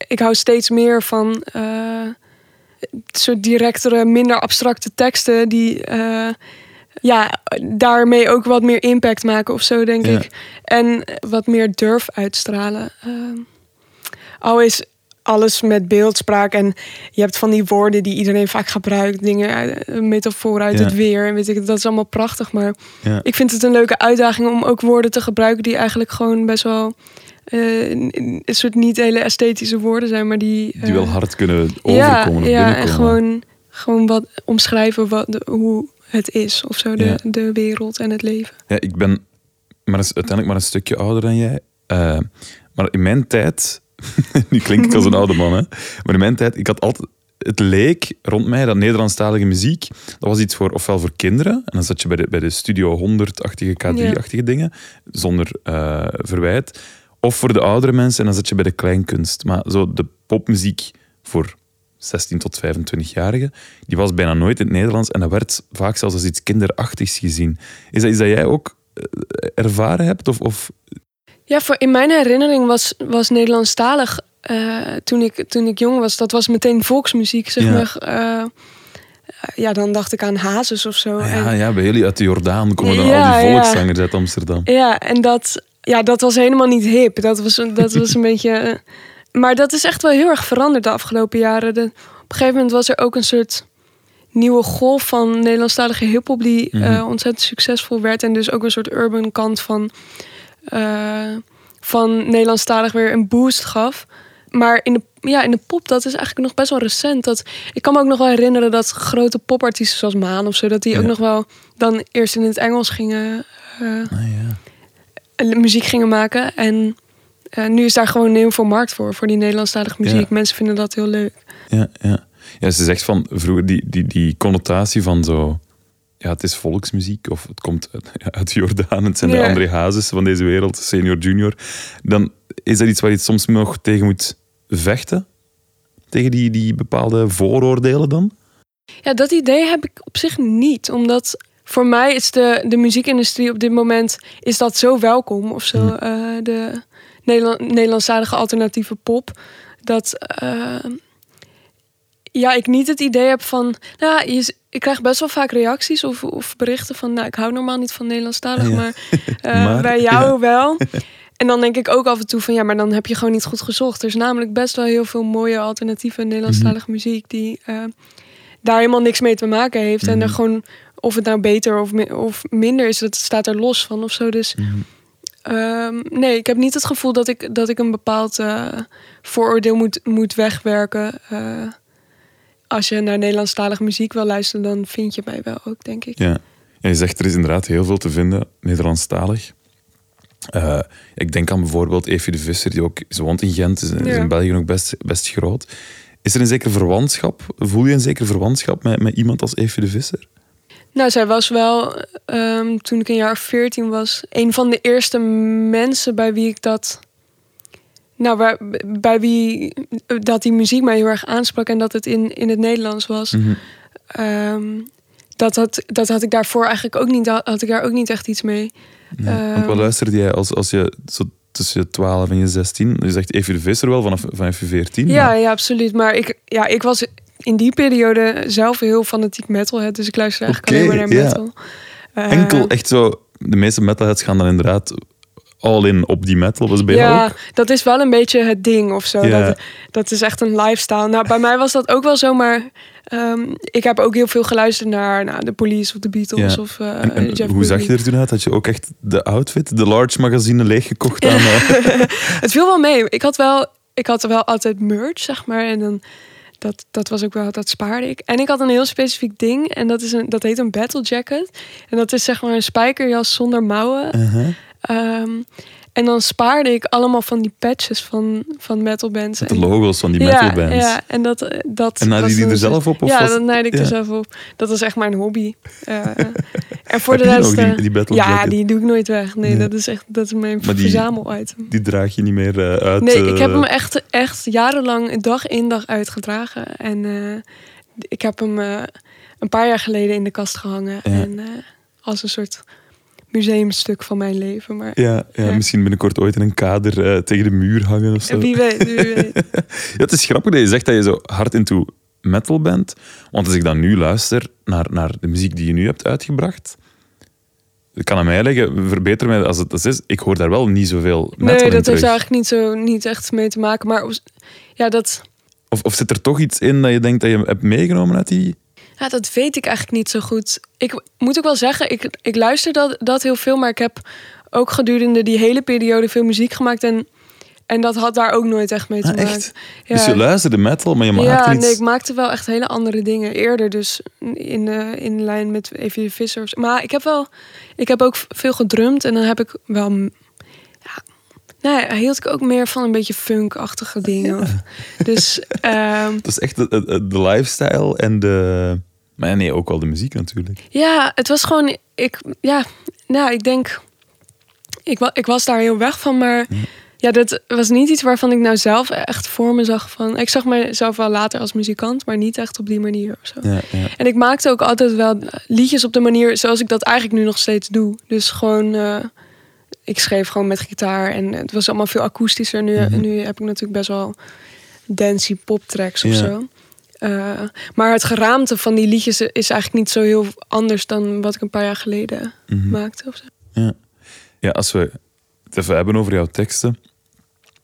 Ik hou steeds meer van. eh soort directere, minder abstracte teksten die. eh, ja, daarmee ook wat meer impact maken of zo, denk Ja. ik. En wat meer durf uitstralen. Al is alles met beeldspraak en je hebt van die woorden die iedereen vaak gebruikt, dingen, uit- een metafoor uit Ja. het weer en weet ik, dat is allemaal prachtig. Maar Ja. ik vind het een leuke uitdaging om ook woorden te gebruiken die eigenlijk gewoon best wel eh, een soort niet hele esthetische woorden zijn, maar die Die wel eh, hard kunnen ja, overkomen of ja, en binnenkomen. gewoon, gewoon wat omschrijven wat, de- hoe het is of zo, de, Ja. de wereld en het leven. Ja, ik ben maar eens- uiteindelijk maar een stukje ouder dan jij. Eh, maar in mijn tijd, (laughs) nu klink ik als een oude man, hè? maar in mijn tijd, ik had altijd, het leek rond mij dat Nederlandstalige muziek, dat was iets voor ofwel voor kinderen, en dan zat je bij de, bij de Studio 100-achtige, K3-achtige dingen, zonder eh, verwijt, of voor de oudere mensen, en dan zat je bij de kleinkunst. Maar zo de popmuziek voor 16 tot 25-jarigen, die was bijna nooit in het Nederlands en dat werd vaak zelfs als iets kinderachtigs gezien. Is dat iets dat jij ook eh, ervaren hebt? Of, of Ja, voor, in mijn herinnering was, was Nederlandstalig eh, toen, ik, toen ik jong was, dat was meteen volksmuziek, zeg Ja. maar. eh, ja, dan dacht ik aan Hazes of zo. ja, En- ja, bij jullie uit de Jordaan komen dan Ja, al die volkszangers uit Amsterdam. Ja, en dat, ja, dat was helemaal niet hip. Dat was, dat was een (laughs) beetje. eh, Maar dat is echt wel heel erg veranderd de afgelopen jaren. De, op een gegeven moment was er ook een soort nieuwe golf van Nederlandstalige hiphop die Mhm. ontzettend succesvol werd. En dus ook een soort urban kant van, eh, van Nederlandstalig weer een boost gaf. Maar in de, ja, in de pop, dat is eigenlijk nog best wel recent. Dat, ik kan me ook nog wel herinneren dat grote popartiesten zoals Maan of zo, dat die Ja. ook nog wel dan eerst in het Engels gingen. eh, Ah, ja. muziek gingen maken. En eh, nu is daar gewoon heel veel markt voor, voor die Nederlandstalige muziek. Ja. Mensen vinden dat heel leuk. Ja, ja. ja, ze zegt van vroeger die, die, die connotatie van zo. Ja, het is volksmuziek of het komt uit, ja, uit Jordaan. Het zijn de. André Hazes van deze wereld, senior, junior. Dan is dat iets waar je soms nog tegen moet vechten. Tegen die, die bepaalde vooroordelen dan? Ja, dat idee heb ik op zich niet. Omdat voor mij is de, de muziekindustrie op dit moment is dat zo welkom. Of zo, eh, de Nederland, Nederlandstalige alternatieve pop. Dat eh, ja, ik niet het idee heb van... Nou, je, ik krijg best wel vaak reacties of, of berichten van... Nou, ik hou normaal niet van Nederlandstalig, Ja. maar, (laughs) eh, Maar, bij jou ja. wel. (laughs) En dan denk ik ook af en toe van... Ja, maar dan heb je gewoon niet goed gezocht. Er is namelijk best wel heel veel mooie alternatieve Nederlandstalige muziek... die eh, daar helemaal niks mee te maken heeft. En er gewoon, of het nou beter of, mi- of minder is, dat staat er los van of zo. Dus ehm, nee, ik heb niet het gevoel dat ik, dat ik een bepaald eh, vooroordeel moet, moet wegwerken. Als je naar Nederlandstalige muziek wil luisteren, dan vind je mij wel ook, denk ik. Ja. ja. Je zegt er is inderdaad heel veel te vinden, Nederlandstalig. Eh, ik denk aan bijvoorbeeld Evie de Visser, die ook, ze woont in Gent, is, is in België ook best, best groot. Is er een zekere verwantschap? Voel je een zekere verwantschap met, met iemand als Evie de Visser? Nou, zij was wel, ehm, toen ik een jaar of 14 was, een van de eerste mensen bij wie ik dat. Nou, waar, bij wie dat die muziek mij heel erg aansprak en dat het in, in het Nederlands was. Ehm, dat, had, dat had ik daarvoor eigenlijk ook niet, had ik daar ook niet echt iets mee. Nee. Want Ehm, wat luisterde jij als, als je zo tussen je 12 en je 16? Je zegt Evie de Visser wel vanaf, vanaf je 14. Ja, maar- ja, absoluut. Maar ik, ja, ik was in die periode zelf heel fanatiek metalhead. Dus ik luisterde eigenlijk alleen maar naar ja. metal. Eh, Enkel echt zo, de meeste metalheads gaan dan inderdaad all in op die metal. Was bij jou Ja, ook? dat is wel een beetje het ding of zo. Ja. Dat, dat is echt een lifestyle. Nou, bij mij was dat ook wel zo, maar ehm, ik heb ook heel veel geluisterd naar nou, de Police of de Beatles Ja. of eh, En, en Jeff hoe zag je er toen uit? Had je ook echt de outfit, de large magazine leeggekocht aan... eh, (laughs) Het viel wel mee. Ik had wel, ik had wel altijd merch, zeg maar. En dan, dat, dat was ook wel, dat spaarde ik. En ik had een heel specifiek ding. En dat, is een, dat heet een battle jacket. En dat is zeg maar een spijkerjas zonder mouwen. uh-huh. Ehm, en dan spaarde ik allemaal van die patches van, van metal bands. Met de En- logo's van die ja, metal bands. Ja, en dat, eh, dat En naaide je die er zelf op, of ja, dat naaide ik ja. er zelf op. Dat was echt mijn hobby. Eh, (laughs) en voor de rest... die- eh, ja, jacket? die doe ik nooit weg. Nee, dat is echt dat is mijn Maar verzamelitem. Die draag je niet meer eh, uit. Nee, ik heb eh, hem echt, echt jarenlang dag in dag uitgedragen. En eh, ik heb hem eh, een paar jaar geleden in de kast gehangen. Ja. En eh, als een soort museumstuk van mijn leven. Maar Ja, ja, Ja. misschien binnenkort ooit in een kader eh, tegen de muur hangen of zo. wie weet, wie (laughs) weet. Ja, het is grappig dat je zegt dat je zo hard into metal bent. Want als ik dan nu luister naar, naar de muziek die je nu hebt uitgebracht... Ik kan aan mij leggen, verbeter mij als het dat is. Ik hoor daar wel niet zoveel metal Nee, dat heeft eigenlijk niet, zo, niet echt mee te maken. Maar ja dat, Of, of zit er toch iets in dat je denkt dat je hebt meegenomen uit die... ja, dat weet ik eigenlijk niet zo goed. Ik moet ook wel zeggen, ik, ik luister dat, dat heel veel. Maar ik heb ook gedurende die hele periode veel muziek gemaakt. En, en dat had daar ook nooit echt mee te Ah, maken. echt? Ja. Dus je luisterde metal, maar je maakte ja, iets... nee, ik maakte wel echt hele andere dingen. Eerder dus in, eh, in lijn met Evie de Visser. of zo. Maar ik heb wel... Ik heb ook veel gedrumd. En dan heb ik wel... Ja, nou ja, hield ik ook meer van een beetje funkachtige dingen. Dus (laughs) ehm, Dat is echt de, de, de lifestyle en de... Maar nee, ook wel de muziek natuurlijk. ja, het was gewoon... Ik, ja, nou, ik denk... Ik, ik was daar heel weg van, maar... Ja, dat was niet iets waarvan ik nou zelf echt voor me zag van... Ik zag mezelf wel later als muzikant, maar niet echt op die manier of zo. Ja, ja. En ik maakte ook altijd wel liedjes op de manier zoals ik dat eigenlijk nu nog steeds doe. Dus gewoon, eh, ik schreef gewoon met gitaar en het was allemaal veel akoestischer. Nu, nu heb ik natuurlijk best wel dancey poptracks of Ja. zo. Eh, maar het geraamte van die liedjes is eigenlijk niet zo heel anders dan wat ik een paar jaar geleden maakte. Of zo. Ja. ja, als we het even hebben over jouw teksten.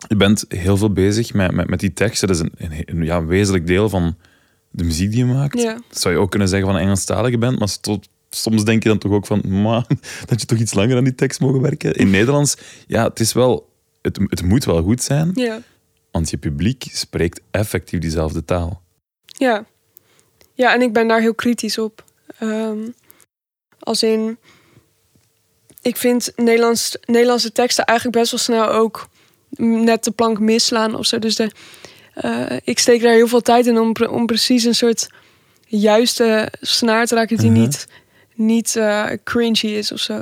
Je bent heel veel bezig met, met, met die teksten. Dat is een, een, een, ja, een wezenlijk deel van de muziek die je maakt. Ja. Dat zou je ook kunnen zeggen van een Engelstalige bent, maar tot, soms denk je dan toch ook van, "Ma, (laughs) dat je toch iets langer aan die tekst mogen werken. In Nederlands, ja, het is wel, het, het moet wel goed zijn, Ja. want je publiek spreekt effectief diezelfde taal. Ja. ja, en ik ben daar heel kritisch op. Ehm, als in, ik vind Nederlands, Nederlandse teksten eigenlijk best wel snel ook net de plank misslaan of zo. Dus de, eh, ik steek daar heel veel tijd in om, om precies een soort juiste snaar te raken die Mhm. niet, niet eh, cringy is of zo.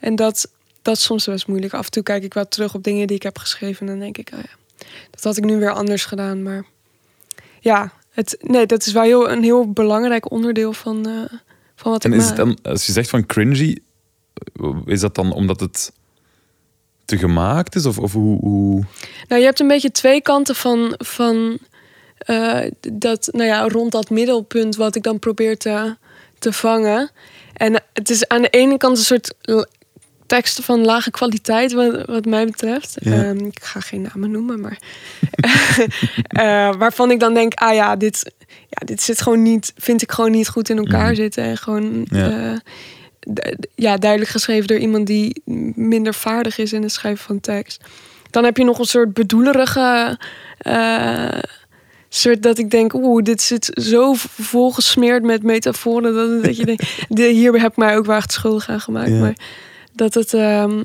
En dat, dat is soms best moeilijk. Af en toe kijk ik wel terug op dingen die ik heb geschreven en dan denk ik, oh ja, dat had ik nu weer anders gedaan. Maar ja, het, nee, dat is wel heel, een heel belangrijk onderdeel van, eh, van wat En ik is maak. het dan, als je zegt van cringy, is dat dan omdat het te gemaakt is? Of, of hoe, hoe... Nou, je hebt een beetje twee kanten van, van eh, dat, nou ja, rond dat middelpunt wat ik dan probeer te, te vangen. En het is aan de ene kant een soort teksten van lage kwaliteit, wat, wat mij betreft. Ja. Ehm, ik ga geen namen noemen, maar (laughs) eh, waarvan ik dan denk, ah ja, dit, ja, dit zit gewoon niet, vind ik gewoon niet goed in elkaar Mhm. zitten en gewoon. Ja. eh, ja, duidelijk geschreven door iemand die minder vaardig is in het schrijven van tekst. Dan heb je nog een soort bedoelerige. eh, soort dat ik denk, oeh, dit zit zo volgesmeerd met metaforen. Dat, dat je denkt, (laughs) de, hier heb ik mij ook echt schuldig aan gemaakt. Ja. Maar dat het. ehm,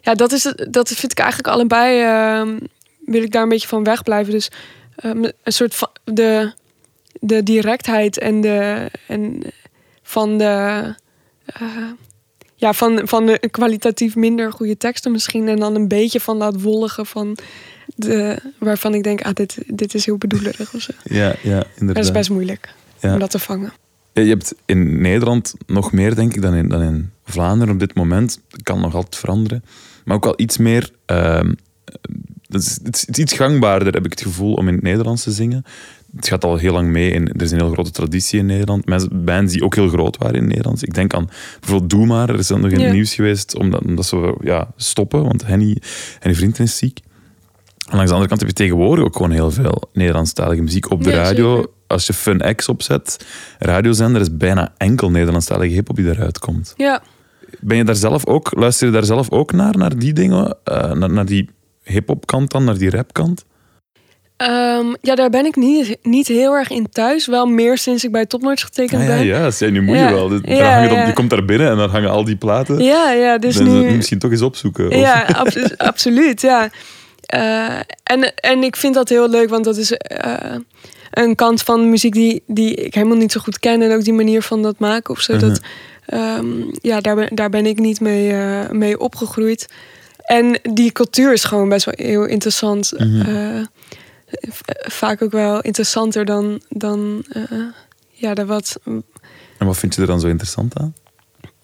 ja, dat, is dat vind ik eigenlijk allebei. ehm, wil ik daar een beetje van wegblijven. Dus ehm, een soort van. De, de directheid en de. En van de. eh, ja, van, van de kwalitatief minder goede teksten misschien. En dan een beetje van dat wollige van de, waarvan ik denk, ah, dit, dit is heel bedoelerig of zo. Ja, ja, inderdaad. dat is best moeilijk Ja. om dat te vangen. Je hebt in Nederland nog meer, denk ik, dan in, dan in Vlaanderen op dit moment. Dat kan nog altijd veranderen. Maar ook wel iets meer... ehm, dat is, het is iets gangbaarder, heb ik het gevoel, om in het Nederlands te zingen. het gaat al heel lang mee. En er is een heel grote traditie in Nederland. Mensen, bands die ook heel groot waren in Nederland. Ik denk aan bijvoorbeeld Doe Maar. Er is dan nog in het Ja. nieuws geweest omdat, omdat ze ja, stoppen. Want Henny, Henny Vrienden is ziek. En langs de andere kant heb je tegenwoordig ook gewoon heel veel Nederlandstalige muziek op de Ja, radio. zeker. Als je Fun X opzet, radiozender, is bijna enkel Nederlandstalige hip-hop die eruit komt. Ja. Ben je daar zelf ook, luister je daar zelf ook naar, naar die dingen? Eh, naar, naar die hip-hop kant dan, naar die rap kant? Ehm, ja, daar ben ik niet, niet heel erg in thuis. Wel meer sinds ik bij Topnotch getekend Ah, ja, ben. ja, zei, nu moet je Ja. wel. Dit- Ja, op- ja. Je komt daar binnen en dan hangen al die platen. Ja, ja, dus dan nu... misschien toch eens opzoeken. Of- Ja, abso- absoluut, ja. Eh, en, en ik vind dat heel leuk, want dat is eh, een kant van muziek die, die ik helemaal niet zo goed ken. En ook die manier van dat maken of zo. Mhm. dat, ehm, ja, daar ben, daar ben ik niet mee, eh, mee opgegroeid. En die cultuur is gewoon best wel heel interessant. Mhm. Vaak ook wel interessanter dan, dan ja, de wat En wat vind je er dan zo interessant aan?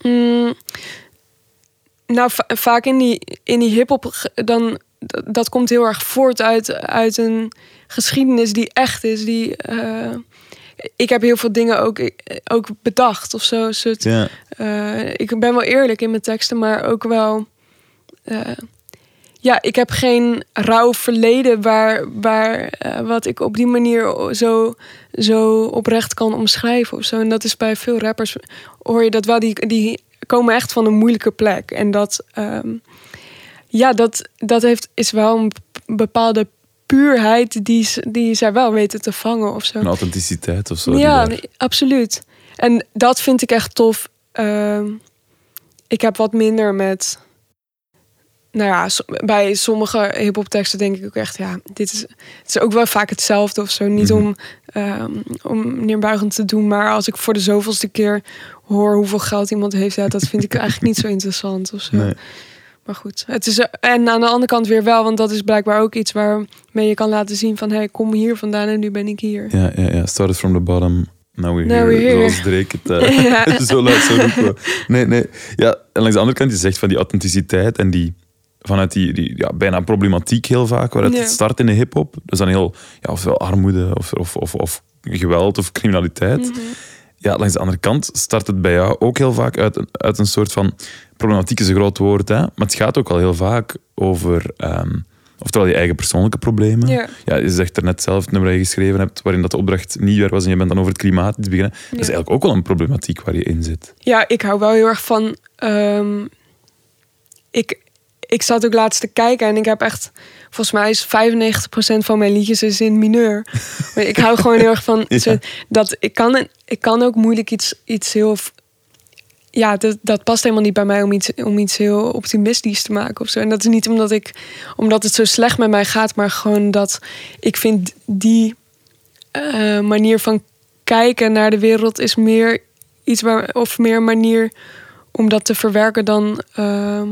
Mm, nou, va- vaak in die, in die hip-hop, dan dat komt heel erg voort uit, uit een geschiedenis die echt is. Die, eh, ik heb heel veel dingen ook, ook bedacht of zo. Soort, eh, ik ben wel eerlijk in mijn teksten, maar ook wel. eh, ja, ik heb geen rauw verleden waar, waar eh, wat ik op die manier zo, zo oprecht kan omschrijven of zo. En dat is bij veel rappers hoor je dat wel. Die, die komen echt van een moeilijke plek. En dat, ehm, ja, dat, dat heeft, is wel een bepaalde puurheid die, die zij wel weten te vangen of zo. Een authenticiteit of zo. Ja, nee, absoluut. En dat vind ik echt tof. Ehm, ik heb wat minder met. Nou ja, so- bij sommige hip-hop teksten denk ik ook echt, ja, dit is, het is ook wel vaak hetzelfde of zo. Niet Mhm. om, ehm, om neerbuigend te doen, maar als ik voor de zoveelste keer hoor hoeveel geld iemand heeft, ja, dat vind ik (laughs) eigenlijk niet zo interessant of zo. Nee. Maar goed, het is en aan de andere kant weer wel, want dat is blijkbaar ook iets waarmee je kan laten zien van, hey, ik kom hier vandaan en nu ben ik hier. Ja, ja, ja. Started from the bottom. Now we're Now here. we're here. Zoals Drake het eh, (laughs) (laughs) Ja. zo luid zou roepen. Nee, nee. Ja, en langs de andere kant, je zegt van die authenticiteit en die vanuit die, die ja, bijna problematiek heel vaak, waaruit Ja. het start in de hip-hop. Is dan heel, ja, ofwel armoede of, of, of, of geweld of criminaliteit. Mhm. Ja, langs de andere kant start het bij jou ook heel vaak uit, uit een soort van... Problematiek is een groot woord, hè? maar het gaat ook al heel vaak over... ehm, oftewel je eigen persoonlijke problemen. Ja. je zegt er net zelf, het nummer dat je geschreven hebt, waarin dat de opdracht niet weer was en je bent dan over het klimaat iets beginnen. Dat is eigenlijk ook wel een problematiek waar je in zit. Ja, ik hou wel heel erg van. ehm, ik, ik zat ook laatst te kijken en ik heb echt. Volgens mij is 95% van mijn liedjes is in mineur. (laughs) Ik hou gewoon heel erg van. Ja. dat ik, kan, ik kan ook moeilijk iets, iets heel. Ja, dat, dat past helemaal niet bij mij om iets, om iets heel optimistisch te maken of zo. En dat is niet omdat, ik, omdat het zo slecht met mij gaat, maar gewoon dat ik vind die eh, manier van kijken naar de wereld is meer iets waar, of meer een manier om dat te verwerken dan. ehm,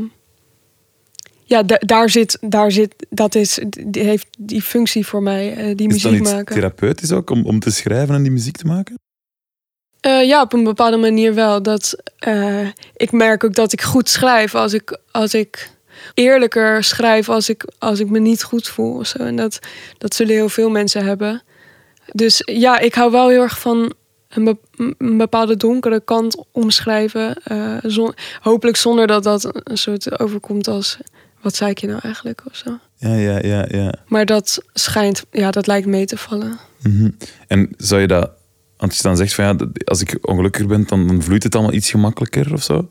ja, da- daar zit, daar zit, dat is, die heeft die functie voor mij, eh, die Is muziek maken. therapeutisch ook om, om te schrijven en die muziek te maken? Eh, ja, op een bepaalde manier wel. Dat, eh, ik merk ook dat ik goed schrijf als ik, als ik eerlijker schrijf als ik, als ik me niet goed voel. Of zo. En dat, dat zullen heel veel mensen hebben. Dus ja, ik hou wel heel erg van een, be- een bepaalde donkere kant omschrijven. eh, zon- hopelijk zonder dat dat een soort overkomt als... Wat zei ik je nou eigenlijk of zo? Ja, ja, ja, ja. Maar dat schijnt, ja, dat lijkt mee te vallen. Mhm. En zou je dat, want je dan zegt van ja, als ik ongelukkiger ben, dan, dan vloeit het allemaal iets gemakkelijker of zo.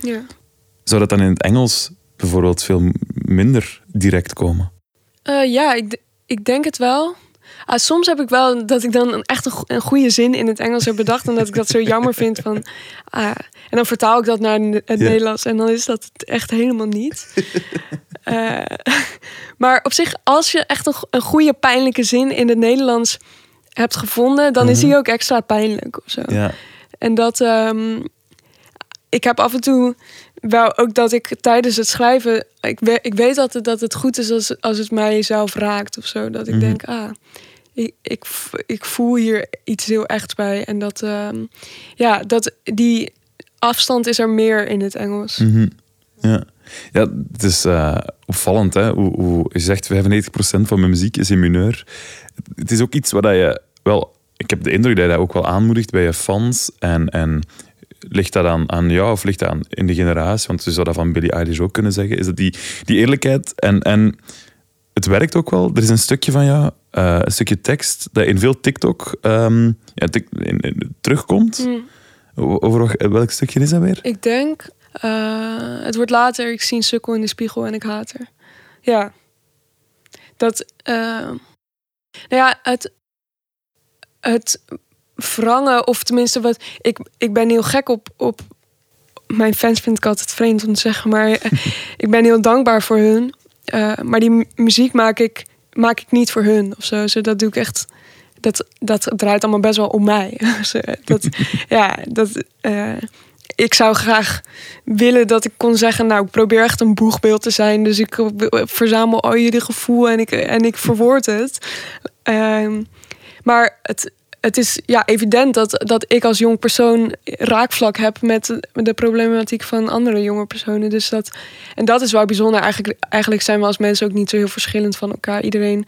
Ja. Zou dat dan in het Engels bijvoorbeeld veel minder direct komen? Eh, ja, ik, ik denk het wel. Ah, soms heb ik wel dat ik dan een, echt een, go- een goede zin in het Engels heb bedacht. En dat ik dat zo jammer vind. Van, ah, en dan vertaal ik dat naar het Ja. Nederlands. En dan is dat het echt helemaal niet. Eh, (laughs) maar op zich, als je echt een, een goede pijnlijke zin in het Nederlands hebt gevonden... dan is die ook extra pijnlijk of zo. Ja. En dat. ehm, ik heb af en toe wel ook dat ik tijdens het schrijven. Ik, we, ik weet altijd dat het goed is als, als het mij zelf raakt of zo. Dat ik Mhm. denk, ah, ik, ik, ik voel hier iets heel echt bij. En dat, ehm, ja, dat die afstand is er meer in het Engels. Mhm. Ja. Ja, het is eh, opvallend. Hè? Hoe, hoe, je zegt 95% van mijn muziek is in mineur. Het is ook iets waar je wel, ik heb de indruk dat je dat ook wel aanmoedigt bij je fans. En, en ligt dat aan, aan jou of ligt dat aan in de generatie? Want je zou dat van Billy Eilish ook kunnen zeggen. Is dat die, die eerlijkheid en, en het werkt ook wel. Er is een stukje van jou, eh, een stukje tekst, dat in veel TikTok ehm, ja, tik- in- in- terugkomt. O- Over welk stukje is dat weer? Ik denk, eh, het wordt later, ik zie een sukkel in de spiegel en ik haat haar. Ja. Dat, eh, nou ja, het, het wrangen, of tenminste wat, ik, ik ben heel gek op, op, mijn fans vind ik altijd vreemd om te zeggen, maar eh, (laughs) ik ben heel dankbaar voor hun. Maar die mu- muziek maak ik, maak ik niet voor hun of zo. zo dat doe ik echt, dat, dat draait allemaal best wel om mij. (laughs) Dat, (laughs) ja, dat, ik zou graag willen dat ik kon zeggen, nou, ik probeer echt een boegbeeld te zijn. Dus ik eh, verzamel al jullie gevoel en ik, en ik verwoord het. Ehm, maar het, het is ja, evident dat, dat ik als jong persoon raakvlak heb met de problematiek van andere jonge personen. Dus dat, en dat is wel bijzonder. Eigenlijk, eigenlijk zijn we als mensen ook niet zo heel verschillend van elkaar. Iedereen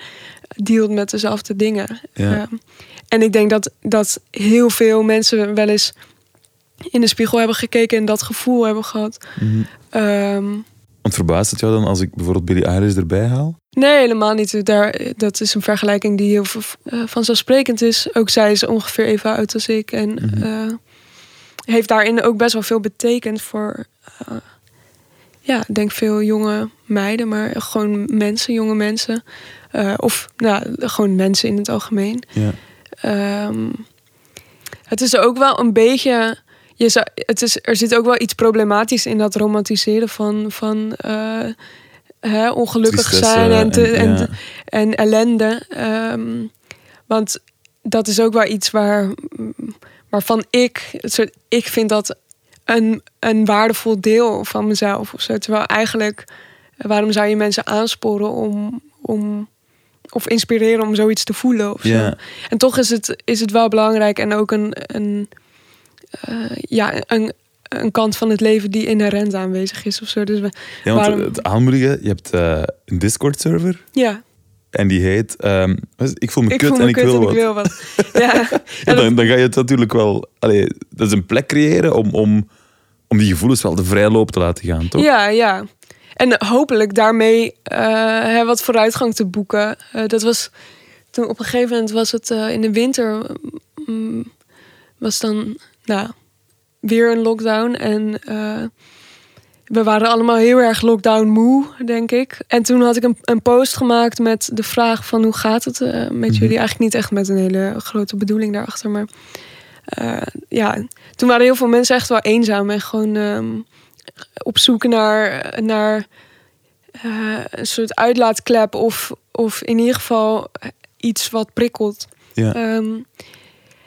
dealt met dezelfde dingen. Ja. Ehm, en ik denk dat, dat heel veel mensen wel eens in de spiegel hebben gekeken en dat gevoel hebben gehad. Ehm, Want verbaast het jou dan als ik bijvoorbeeld Billy Eilish erbij haal? Nee, helemaal niet. Daar, dat is een vergelijking die heel eh, vanzelfsprekend is. Ook zij is ongeveer even oud als ik. En eh, heeft daarin ook best wel veel betekend voor... eh, ja, ik denk veel jonge meiden, maar gewoon mensen, jonge mensen. Of nou, gewoon mensen in het algemeen. Ja. Ehm, het is ook wel een beetje. Je zou, het is, er zit ook wel iets problematisch in dat romantiseren van, van eh, hè, ongelukkig Tristesse zijn en, te- en- en, ja. te- en ellende. Ehm, want dat is ook wel iets waar, waarvan ik, het soort- ik vind dat een, een waardevol deel van mezelf. Of zo. Terwijl eigenlijk, eh, waarom zou je mensen aansporen om, om of inspireren om zoiets te voelen of zo. Ja. En toch is het, is het wel belangrijk en ook een, een, eh, ja, een, een kant van het leven die inherent aanwezig is of zo. Dus we, Ja, want waarom- het aanmoedigen, je hebt eh, een Discord-server ja, en die heet ehm? Ik voel me ik kut voel en ik wil en ik wil wat. (laughs) ja, Ja, dan, dan ga je het natuurlijk wel... Allee, dat is een plek creëren om, om, om die gevoelens wel de vrije loop te laten gaan, toch? Ja, ja. En hopelijk daarmee eh, wat vooruitgang te boeken. Dat was toen op een gegeven moment was het in de winter mm, was dan nou weer een lockdown en eh, we waren allemaal heel erg lockdown moe, denk ik. En toen had ik een, een post gemaakt met de vraag van hoe gaat het eh, met jullie? Eigenlijk niet echt met een hele grote bedoeling daarachter, maar eh, ja, toen waren heel veel mensen echt wel eenzaam en gewoon ehm, op zoek naar, naar een soort uitlaatklep of, of in ieder geval iets wat prikkelt. Ja. Ehm,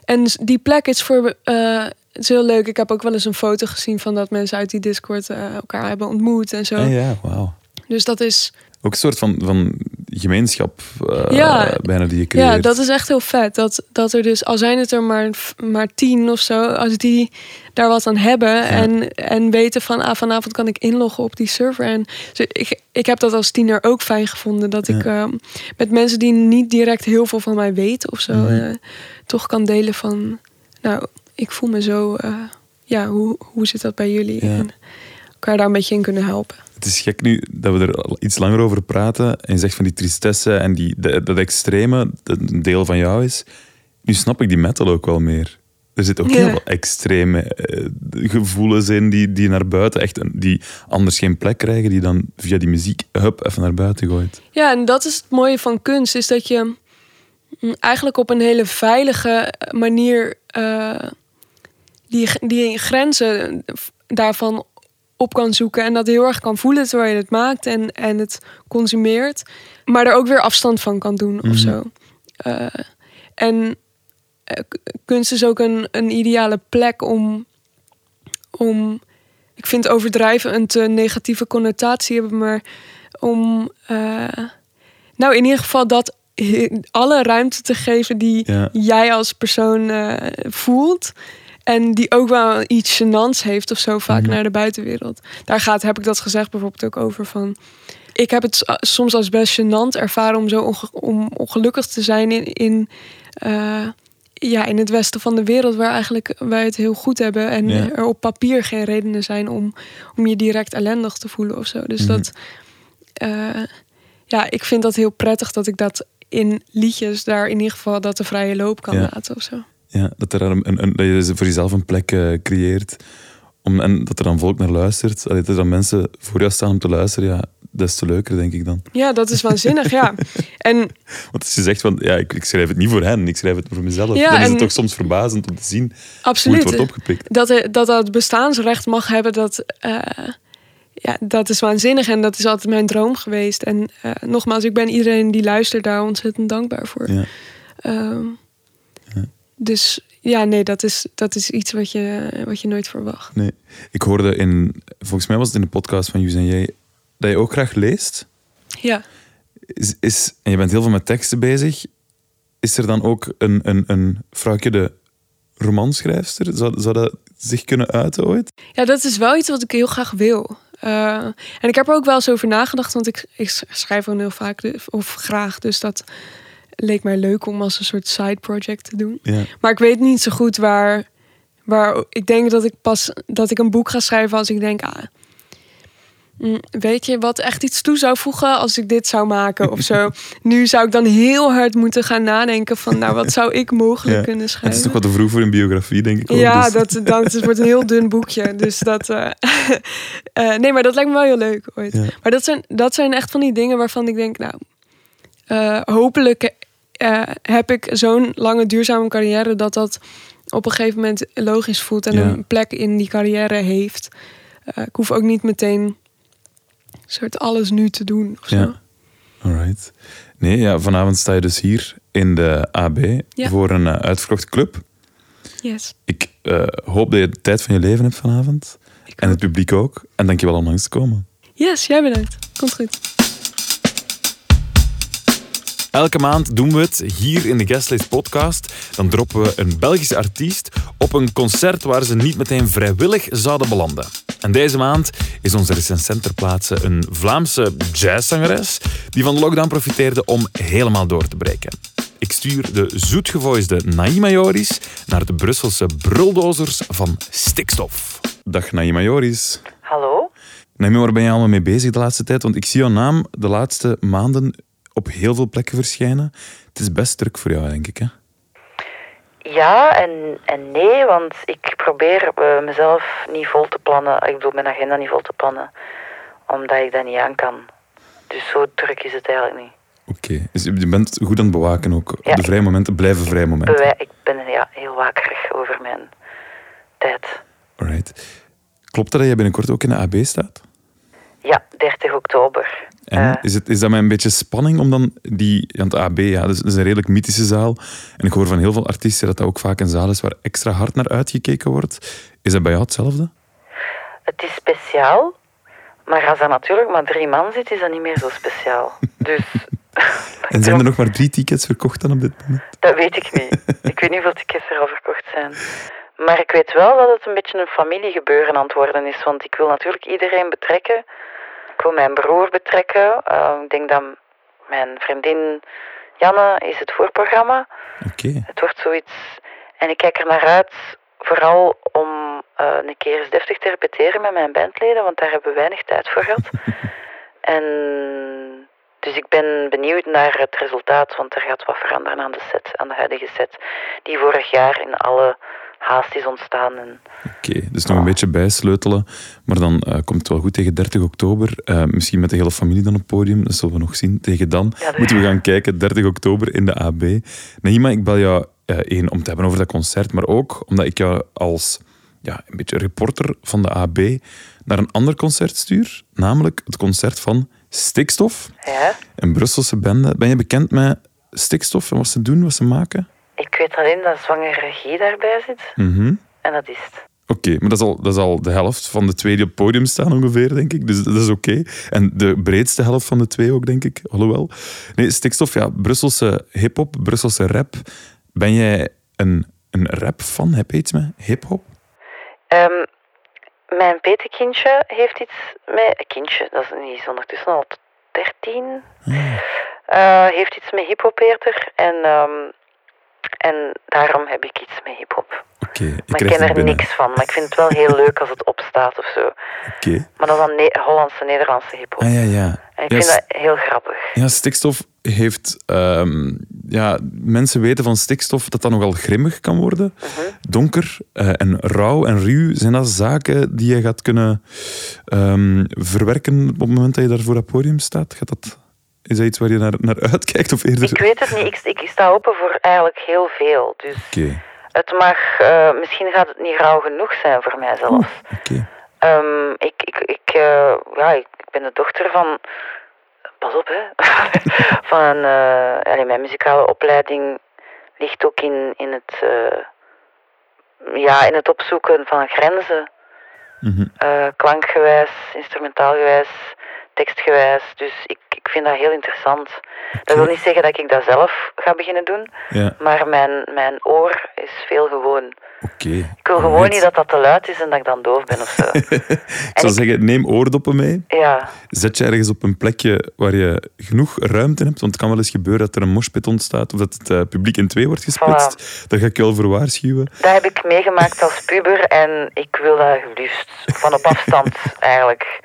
en die plek is voor. eh, het is heel leuk. Ik heb ook wel eens een foto gezien van dat mensen uit die Discord eh, elkaar hebben ontmoet en zo. Ah, ja, wauw. Dus dat is. Ook een soort van, van gemeenschap Ja. bijna die je creëert. Ja, dat is echt heel vet. Dat, dat er dus, al zijn het er maar, maar tien of zo, als die daar wat aan hebben en, en weten van ah, vanavond kan ik inloggen op die server. En dus ik, ik heb dat als tiener ook fijn gevonden. Dat ik ehm, met mensen die niet direct heel veel van mij weten of zo, eh, toch kan delen van, nou, ik voel me zo, eh, ja, hoe, hoe zit dat bij jullie? Ja. En elkaar daar een beetje in kunnen helpen. Het is gek nu dat we er iets langer over praten. En je zegt van die tristesse en die, dat, dat extreme, dat een deel van jou is. Nu snap ik die metal ook wel meer. Er zit ook Ja. heel veel extreme eh, gevoelens in die, die naar buiten, echt, die anders geen plek krijgen, die dan via die muziek, hup, even naar buiten gooit. Ja, en dat is het mooie van kunst, is dat je mm, eigenlijk op een hele veilige manier eh, die, die grenzen daarvan op kan zoeken en dat heel erg kan voelen terwijl je het maakt en, en het consumeert, maar er ook weer afstand van kan doen of zo. Eh, en eh, kunst is ook een, een ideale plek om, om, ik vind overdrijven een te negatieve connotatie hebben, maar om, eh, nou in ieder geval dat alle ruimte te geven die Ja. jij als persoon voelt. En die ook wel iets gênants heeft of zo vaak naar de buitenwereld. Daar gaat, heb ik dat gezegd bijvoorbeeld ook over van... Ik heb het soms als best gênant ervaren om zo onge- om ongelukkig te zijn in, in eh, ja, in het westen van de wereld, waar eigenlijk wij het heel goed hebben. En Ja. er op papier geen redenen zijn om, om je direct ellendig te voelen of zo. Dus Mhm. dat, eh, ja, ik vind dat heel prettig dat ik dat in liedjes daar in ieder geval dat de vrije loop kan Ja. laten of zo. Ja, dat, er een, een, dat je voor jezelf een plek eh, creëert. Om, en dat er dan volk naar luistert. Allee, dat er dan mensen voor jou staan om te luisteren. Ja, des te leuker, denk ik dan. Ja, dat is waanzinnig, ja. (laughs) En Want als je zegt van, ja, ik, ik schrijf het niet voor hen, ik schrijf het voor mezelf. Ja, dan is het toch soms verbazend om te zien absoluut. hoe het wordt opgepikt. dat, er- dat dat bestaansrecht mag hebben, dat, eh, ja, dat is waanzinnig. En dat is altijd mijn droom geweest. En eh, nogmaals, ik ben iedereen die luistert daar ontzettend dankbaar voor. Ja. Ehm, Dus ja, nee, dat is, dat is iets wat je, wat je nooit verwacht. Nee. Ik hoorde in, volgens mij was het in de podcast van Jus en Jij, dat je ook graag leest. Ja. Is, is, en je bent heel veel met teksten bezig. Is er dan ook een, een, een vrouwtje de romanschrijfster? Zou, zou dat zich kunnen uiten ooit? ja, dat is wel iets wat ik heel graag wil. Eh, en ik heb er ook wel eens over nagedacht, want ik, ik schrijf gewoon heel vaak of graag. Dus dat leek mij leuk om als een soort side project te doen. Ja. Maar ik weet niet zo goed waar, waar. Ik denk dat ik pas dat ik een boek ga schrijven als ik denk, ah, mm, weet je wat echt iets toe zou voegen als ik dit zou maken of zo. (laughs) nu zou ik dan heel hard moeten gaan nadenken van, nou, wat zou ik mogelijk Ja. kunnen Het is schrijven? toch wat te vroeg voor een biografie, denk ik ook. Ja, dus- dat, dat het wordt een heel dun boekje. Dus dat. eh, (laughs) eh, nee, maar dat lijkt me wel heel leuk ooit. Ja. Maar dat zijn, dat zijn echt van die dingen waarvan ik denk, nou, eh, hopelijk eh, heb ik zo'n lange duurzame carrière dat dat op een gegeven moment logisch voelt en Ja. een plek in die carrière heeft. Eh, ik hoef ook niet meteen soort alles nu te doen. Of. Ja. Alright. Nee, ja, vanavond sta je dus hier in de AB Ja. voor een eh, uitverkochte club. Yes. Ik hoop dat je de tijd van je leven hebt vanavond. Ik En het publiek ook. En dankjewel om langs te komen. Yes, jij bedankt. Komt goed. Elke maand doen we het hier in de Guestlist podcast. Dan droppen we een Belgische artiest op een concert waar ze niet meteen vrijwillig zouden belanden. En deze maand is onze recensent ter plaatse een Vlaamse jazzzangeres die van de lockdown profiteerde om helemaal door te breken. Ik stuur de zoetgevoisde Naima Joris naar de Brusselse bruldozers van Stikstof. Dag Naima Joris. Hallo? Naima, waar ben je allemaal mee bezig de laatste tijd? Want ik zie jouw naam de laatste maanden op heel veel plekken verschijnen. Het is best druk voor jou, denk ik. Hè? Ja en, en nee, want ik probeer eh, mezelf niet vol te plannen. Ik bedoel, mijn agenda niet vol te plannen. Omdat ik dat niet aan kan. Dus zo druk is het eigenlijk niet. Oké, dus je bent goed aan het bewaken ook. Ja. De vrije momenten blijven vrije momenten. Ik ben ja, heel wakerig over mijn tijd. Alright. Klopt het dat jij binnenkort ook in de AB staat? Ja, 30 oktober. En Eh, is, het, is dat met een beetje spanning om dan die... Want AB, ja, dat is, dat is een redelijk mythische zaal. En ik hoor van heel veel artiesten dat dat ook vaak een zaal is waar extra hard naar uitgekeken wordt. Is dat bij jou hetzelfde? het is speciaal, maar als er natuurlijk maar drie man zit, is dat niet meer zo speciaal. (laughs) Dus (laughs) En zijn er nog maar drie tickets verkocht dan op dit moment? Dat weet ik niet. Ik weet niet hoeveel tickets er al verkocht zijn. Maar ik weet wel dat het een beetje een familiegebeuren aan het worden is. Want ik wil natuurlijk iedereen betrekken. Ik wil mijn broer betrekken. Eh, ik denk dat mijn vriendin Janne is het voorprogramma. Oké. Het wordt zoiets. En ik kijk er naar uit, vooral om eh, een keer eens deftig te repeteren met mijn bandleden, want daar hebben we weinig tijd voor gehad. (laughs) en dus ik ben benieuwd naar het resultaat, want er gaat wat veranderen aan de set, aan de huidige set, die vorig jaar in alle haast is ontstaan. En Oké, dus nog een beetje bijsleutelen. Maar dan eh, komt het wel goed tegen 30 oktober. Eh, misschien met de hele familie dan op het podium. Dat zullen we nog zien. Tegen dan Ja, moeten we gaan kijken. 30 oktober in de AB. Naima, ik bel jou eh, één om te hebben over dat concert. Maar ook omdat ik jou als ja, een beetje reporter van de AB naar een ander concert stuur. Namelijk het concert van Stikstof. ja, Een Brusselse bende. Ben je bekend met Stikstof en wat ze doen, wat ze maken? Ik weet alleen dat zwangere regie daarbij zit. Mhm. En dat is het. Oké, maar dat is, al, dat is al de helft van de twee die op het podium staan ongeveer, denk ik. Dus dat is oké. En de breedste helft van de twee ook, denk ik. Alhoewel. Nee, stikstof, ja, Brusselse hip-hop, Brusselse rap. Ben jij een, een rap-fan? Heb je iets met hip-hop? Ehm, mijn petekindje heeft iets met... Kindje, dat is, is ondertussen al 13. Eh, heeft iets met hip-hop eerder. En ehm, En daarom heb ik iets met hip-hop. Oké, ik Maar ik krijg ken er binnen. niks van. Maar ik vind het wel heel leuk als het opstaat of zo. Oké. Maar dat is dan ne- Hollandse, Nederlandse hip-hop. Ah ja, ja. En ik Ja, vind dat heel grappig. Ja, stikstof heeft... ehm, ja, mensen weten van stikstof dat dat nogal grimmig kan worden. Mhm. Donker eh, en rauw en ruw. Zijn dat zaken die je gaat kunnen ehm, verwerken op het moment dat je daar voor dat podium staat? Gaat dat, is dat iets waar je naar, naar uitkijkt? Of eerder... Ik weet het niet. Ik, ik sta open voor eigenlijk heel veel. Dus het mag... eh, misschien gaat het niet rauw genoeg zijn voor mij zelfs. oké. Ehm, ik, ik, ik, eh, ja, ik ben de dochter van. Pas op, hè? (laughs) van een. eh, mijn muzikale opleiding ligt ook in, in, het, ja, in het opzoeken van grenzen. Mhm. Eh, klankgewijs, instrumentaalgewijs, tekstgewijs. Dus ik, ik vind dat heel interessant. Dat wil niet zeggen dat ik dat zelf ga beginnen doen, Ja, maar mijn, mijn oor is veel gewoon. oké. Ik wil gewoon niet dat dat te luid is en dat ik dan doof ben of zo. (laughs) ik zou ik- zeggen, neem oordoppen mee. ja. Zet je ergens op een plekje waar je genoeg ruimte hebt. Want het kan wel eens gebeuren dat er een moshpit ontstaat of dat het eh, publiek in twee wordt gesplitst. Daar ga ik je wel voor waarschuwen. Dat heb ik meegemaakt als puber en ik wil dat liefst van op afstand (laughs) eigenlijk.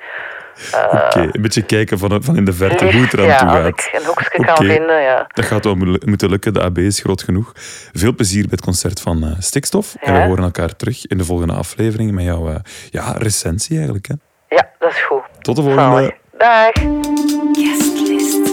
Eh, Oké, een beetje kijken van, van in de verte hoe het eraan ja, toe als gaat. ik een hoekje Oké. kan vinden, ja. Dat gaat wel moe- moeten lukken. De AB is groot genoeg. Veel plezier bij het concert van eh, Stikstof. En we Ja. horen elkaar terug in de volgende aflevering met jouw eh, ja, recensie eigenlijk. Hè. Ja, dat is goed. Tot de volgende. Dag. Guestlist.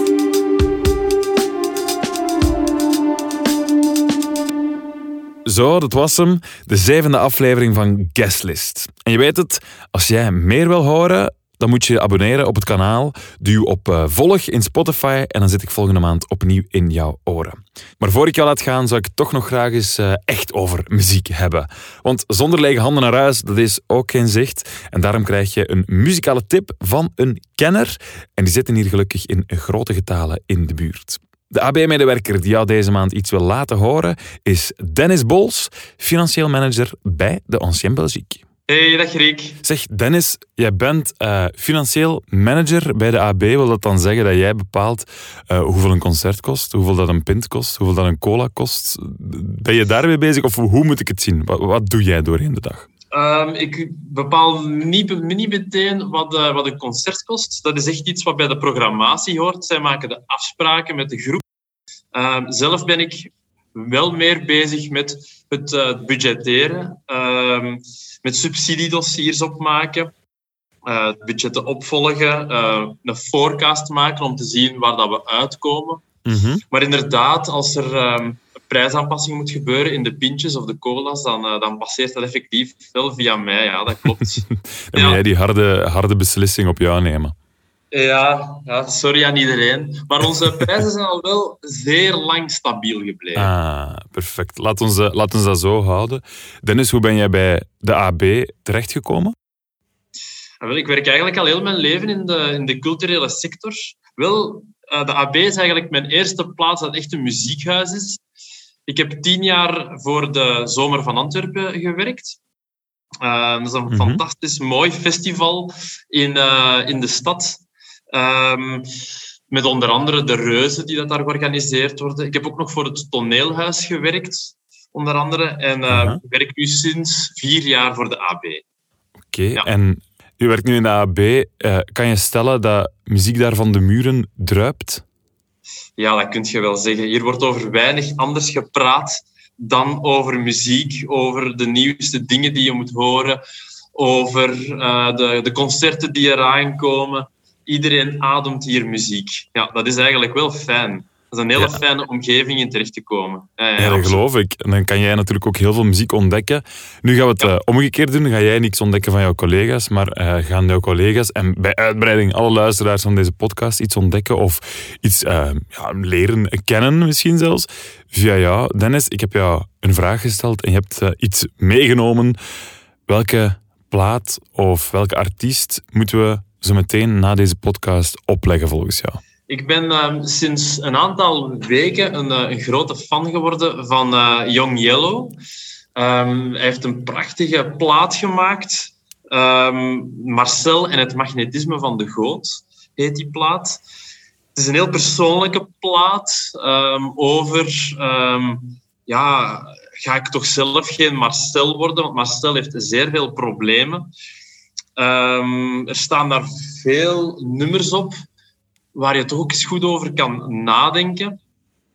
Zo, dat was hem. De zevende aflevering van Guestlist. En je weet het, als jij meer wil horen, dan moet je abonneren op het kanaal. Duw op eh, volg in Spotify en dan zit ik volgende maand opnieuw in jouw oren. Maar voor ik jou laat gaan, zou ik toch nog graag eens eh, echt over muziek hebben. Want zonder lege handen naar huis, dat is ook geen zicht. En daarom krijg je een muzikale tip van een kenner. En die zitten hier gelukkig in grote getalen in de buurt. De AB-medewerker die jou deze maand iets wil laten horen is Dennis Bols, financieel manager bij de Ancien Belgique. Hey, dag Riek. Zeg Dennis, jij bent eh, financieel manager bij de AB. Wil dat dan zeggen dat jij bepaalt eh, hoeveel een concert kost, hoeveel dat een pint kost, hoeveel dat een cola kost? Ben je daarmee bezig of hoe moet ik het zien? Wat, wat doe jij doorheen de dag? Ehm, ik bepaal niet, niet meteen wat, eh, wat een concert kost. Dat is echt iets wat bij de programmatie hoort. Zij maken de afspraken met de groep. Ehm, zelf ben ik wel meer bezig met het budgetteren, ehm, met subsidiedossiers opmaken, eh budgetten opvolgen, eh, een forecast maken om te zien waar dat we uitkomen. Maar inderdaad, als er ehm, een prijsaanpassing moet gebeuren in de pintjes of de cola's, dan, eh, dan passeert dat effectief wel via mij. Ja, dat klopt. (laughs) Dan moet jij die harde, harde beslissing op jou nemen. Ja, ja, sorry aan iedereen. Maar onze prijzen zijn al wel zeer lang stabiel gebleven. Ah, perfect. Laat ons, eh, laat ons dat zo houden. Dennis, hoe ben jij bij de AB terechtgekomen? Ah, ik werk eigenlijk al heel mijn leven in de, in de culturele sector. Wel, eh, de AB is eigenlijk mijn eerste plaats dat echt een muziekhuis is. Ik heb tien jaar voor de Zomer van Antwerpen gewerkt. Eh, dat is een Mhm. fantastisch mooi festival in, in de stad. Ehm, met onder andere de reuzen die dat daar georganiseerd worden. Ik heb ook nog voor het toneelhuis gewerkt, onder andere. En eh, ik werk nu sinds vier jaar voor de AB. Oké, en u werkt nu in de AB. Eh, kan je stellen dat muziek daar van de muren druipt? Ja, dat kun je wel zeggen. Hier wordt over weinig anders gepraat dan over muziek, over de nieuwste dingen die je moet horen, over eh, de, de concerten die eraan komen. Iedereen ademt hier muziek. Ja, dat is eigenlijk wel fijn. Dat is een hele Ja. fijne omgeving in terecht te komen. Ja, ja, Ja, dat geloof ik. En dan kan jij natuurlijk ook heel veel muziek ontdekken. Nu gaan we het eh, omgekeerd doen. Ga jij niks ontdekken van jouw collega's, maar eh, gaan jouw collega's en bij uitbreiding alle luisteraars van deze podcast iets ontdekken of iets eh, ja, leren kennen misschien zelfs via jou. Dennis, ik heb jou een vraag gesteld en je hebt iets meegenomen. Welke plaat of welke artiest moeten we zo meteen na deze podcast opleggen volgens jou? Ik ben ehm, sinds een aantal weken een, eh, een grote fan geworden van eh, Young Yellow. Ehm, hij heeft een prachtige plaat gemaakt. Ehm, Marcel en het magnetisme van de goot heet die plaat. Het is een heel persoonlijke plaat over ja, ga ik toch zelf geen Marcel worden, want Marcel heeft zeer veel problemen. Ehm, er staan daar veel nummers op waar je toch ook eens goed over kan nadenken.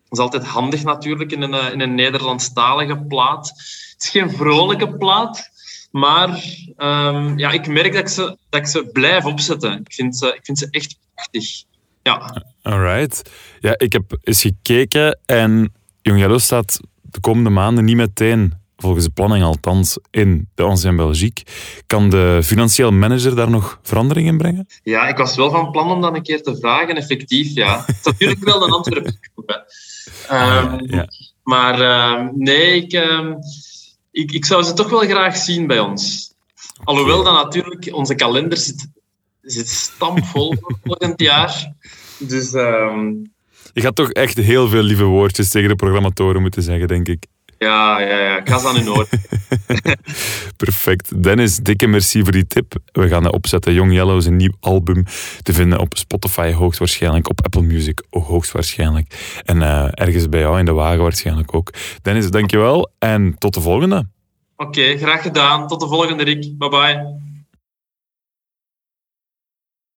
Dat is altijd handig natuurlijk in een, eh, in een Nederlandstalige plaat. Het is geen vrolijke plaat, maar ehm, ja, ik merk dat ik, ze, dat ik ze blijf opzetten. Ik vind ze, ik vind ze echt prachtig. Ja. Alright. Ja, ik heb eens gekeken en Jong Yellow staat de komende maanden niet meteen, volgens de planning althans, in de Ancien Belgique. Kan de financieel manager daar nog verandering in brengen? Ja, ik was wel van plan om dat een keer te vragen, effectief, ja. Het is natuurlijk wel een Antwerpen club, um, ja. Maar uh, nee, ik, uh, ik, ik zou ze toch wel graag zien bij ons. Alhoewel dan natuurlijk onze kalender zit, zit stampvol voor volgend jaar. Dus... Je gaat toch echt heel veel lieve woordjes tegen de programmatoren moeten zeggen, denk ik. Ja, ja, ja. Ik ga ze aan hun oor. (laughs) Perfect. Dennis, dikke merci voor die tip. We gaan dat opzetten. Young Yellow is een nieuw album te vinden op Spotify hoogstwaarschijnlijk, op Apple Music hoogstwaarschijnlijk. En uh, ergens bij jou in de wagen waarschijnlijk ook. Dennis, dankjewel en tot de volgende. Oké, okay, graag gedaan. Tot de volgende, Rick. Bye bye.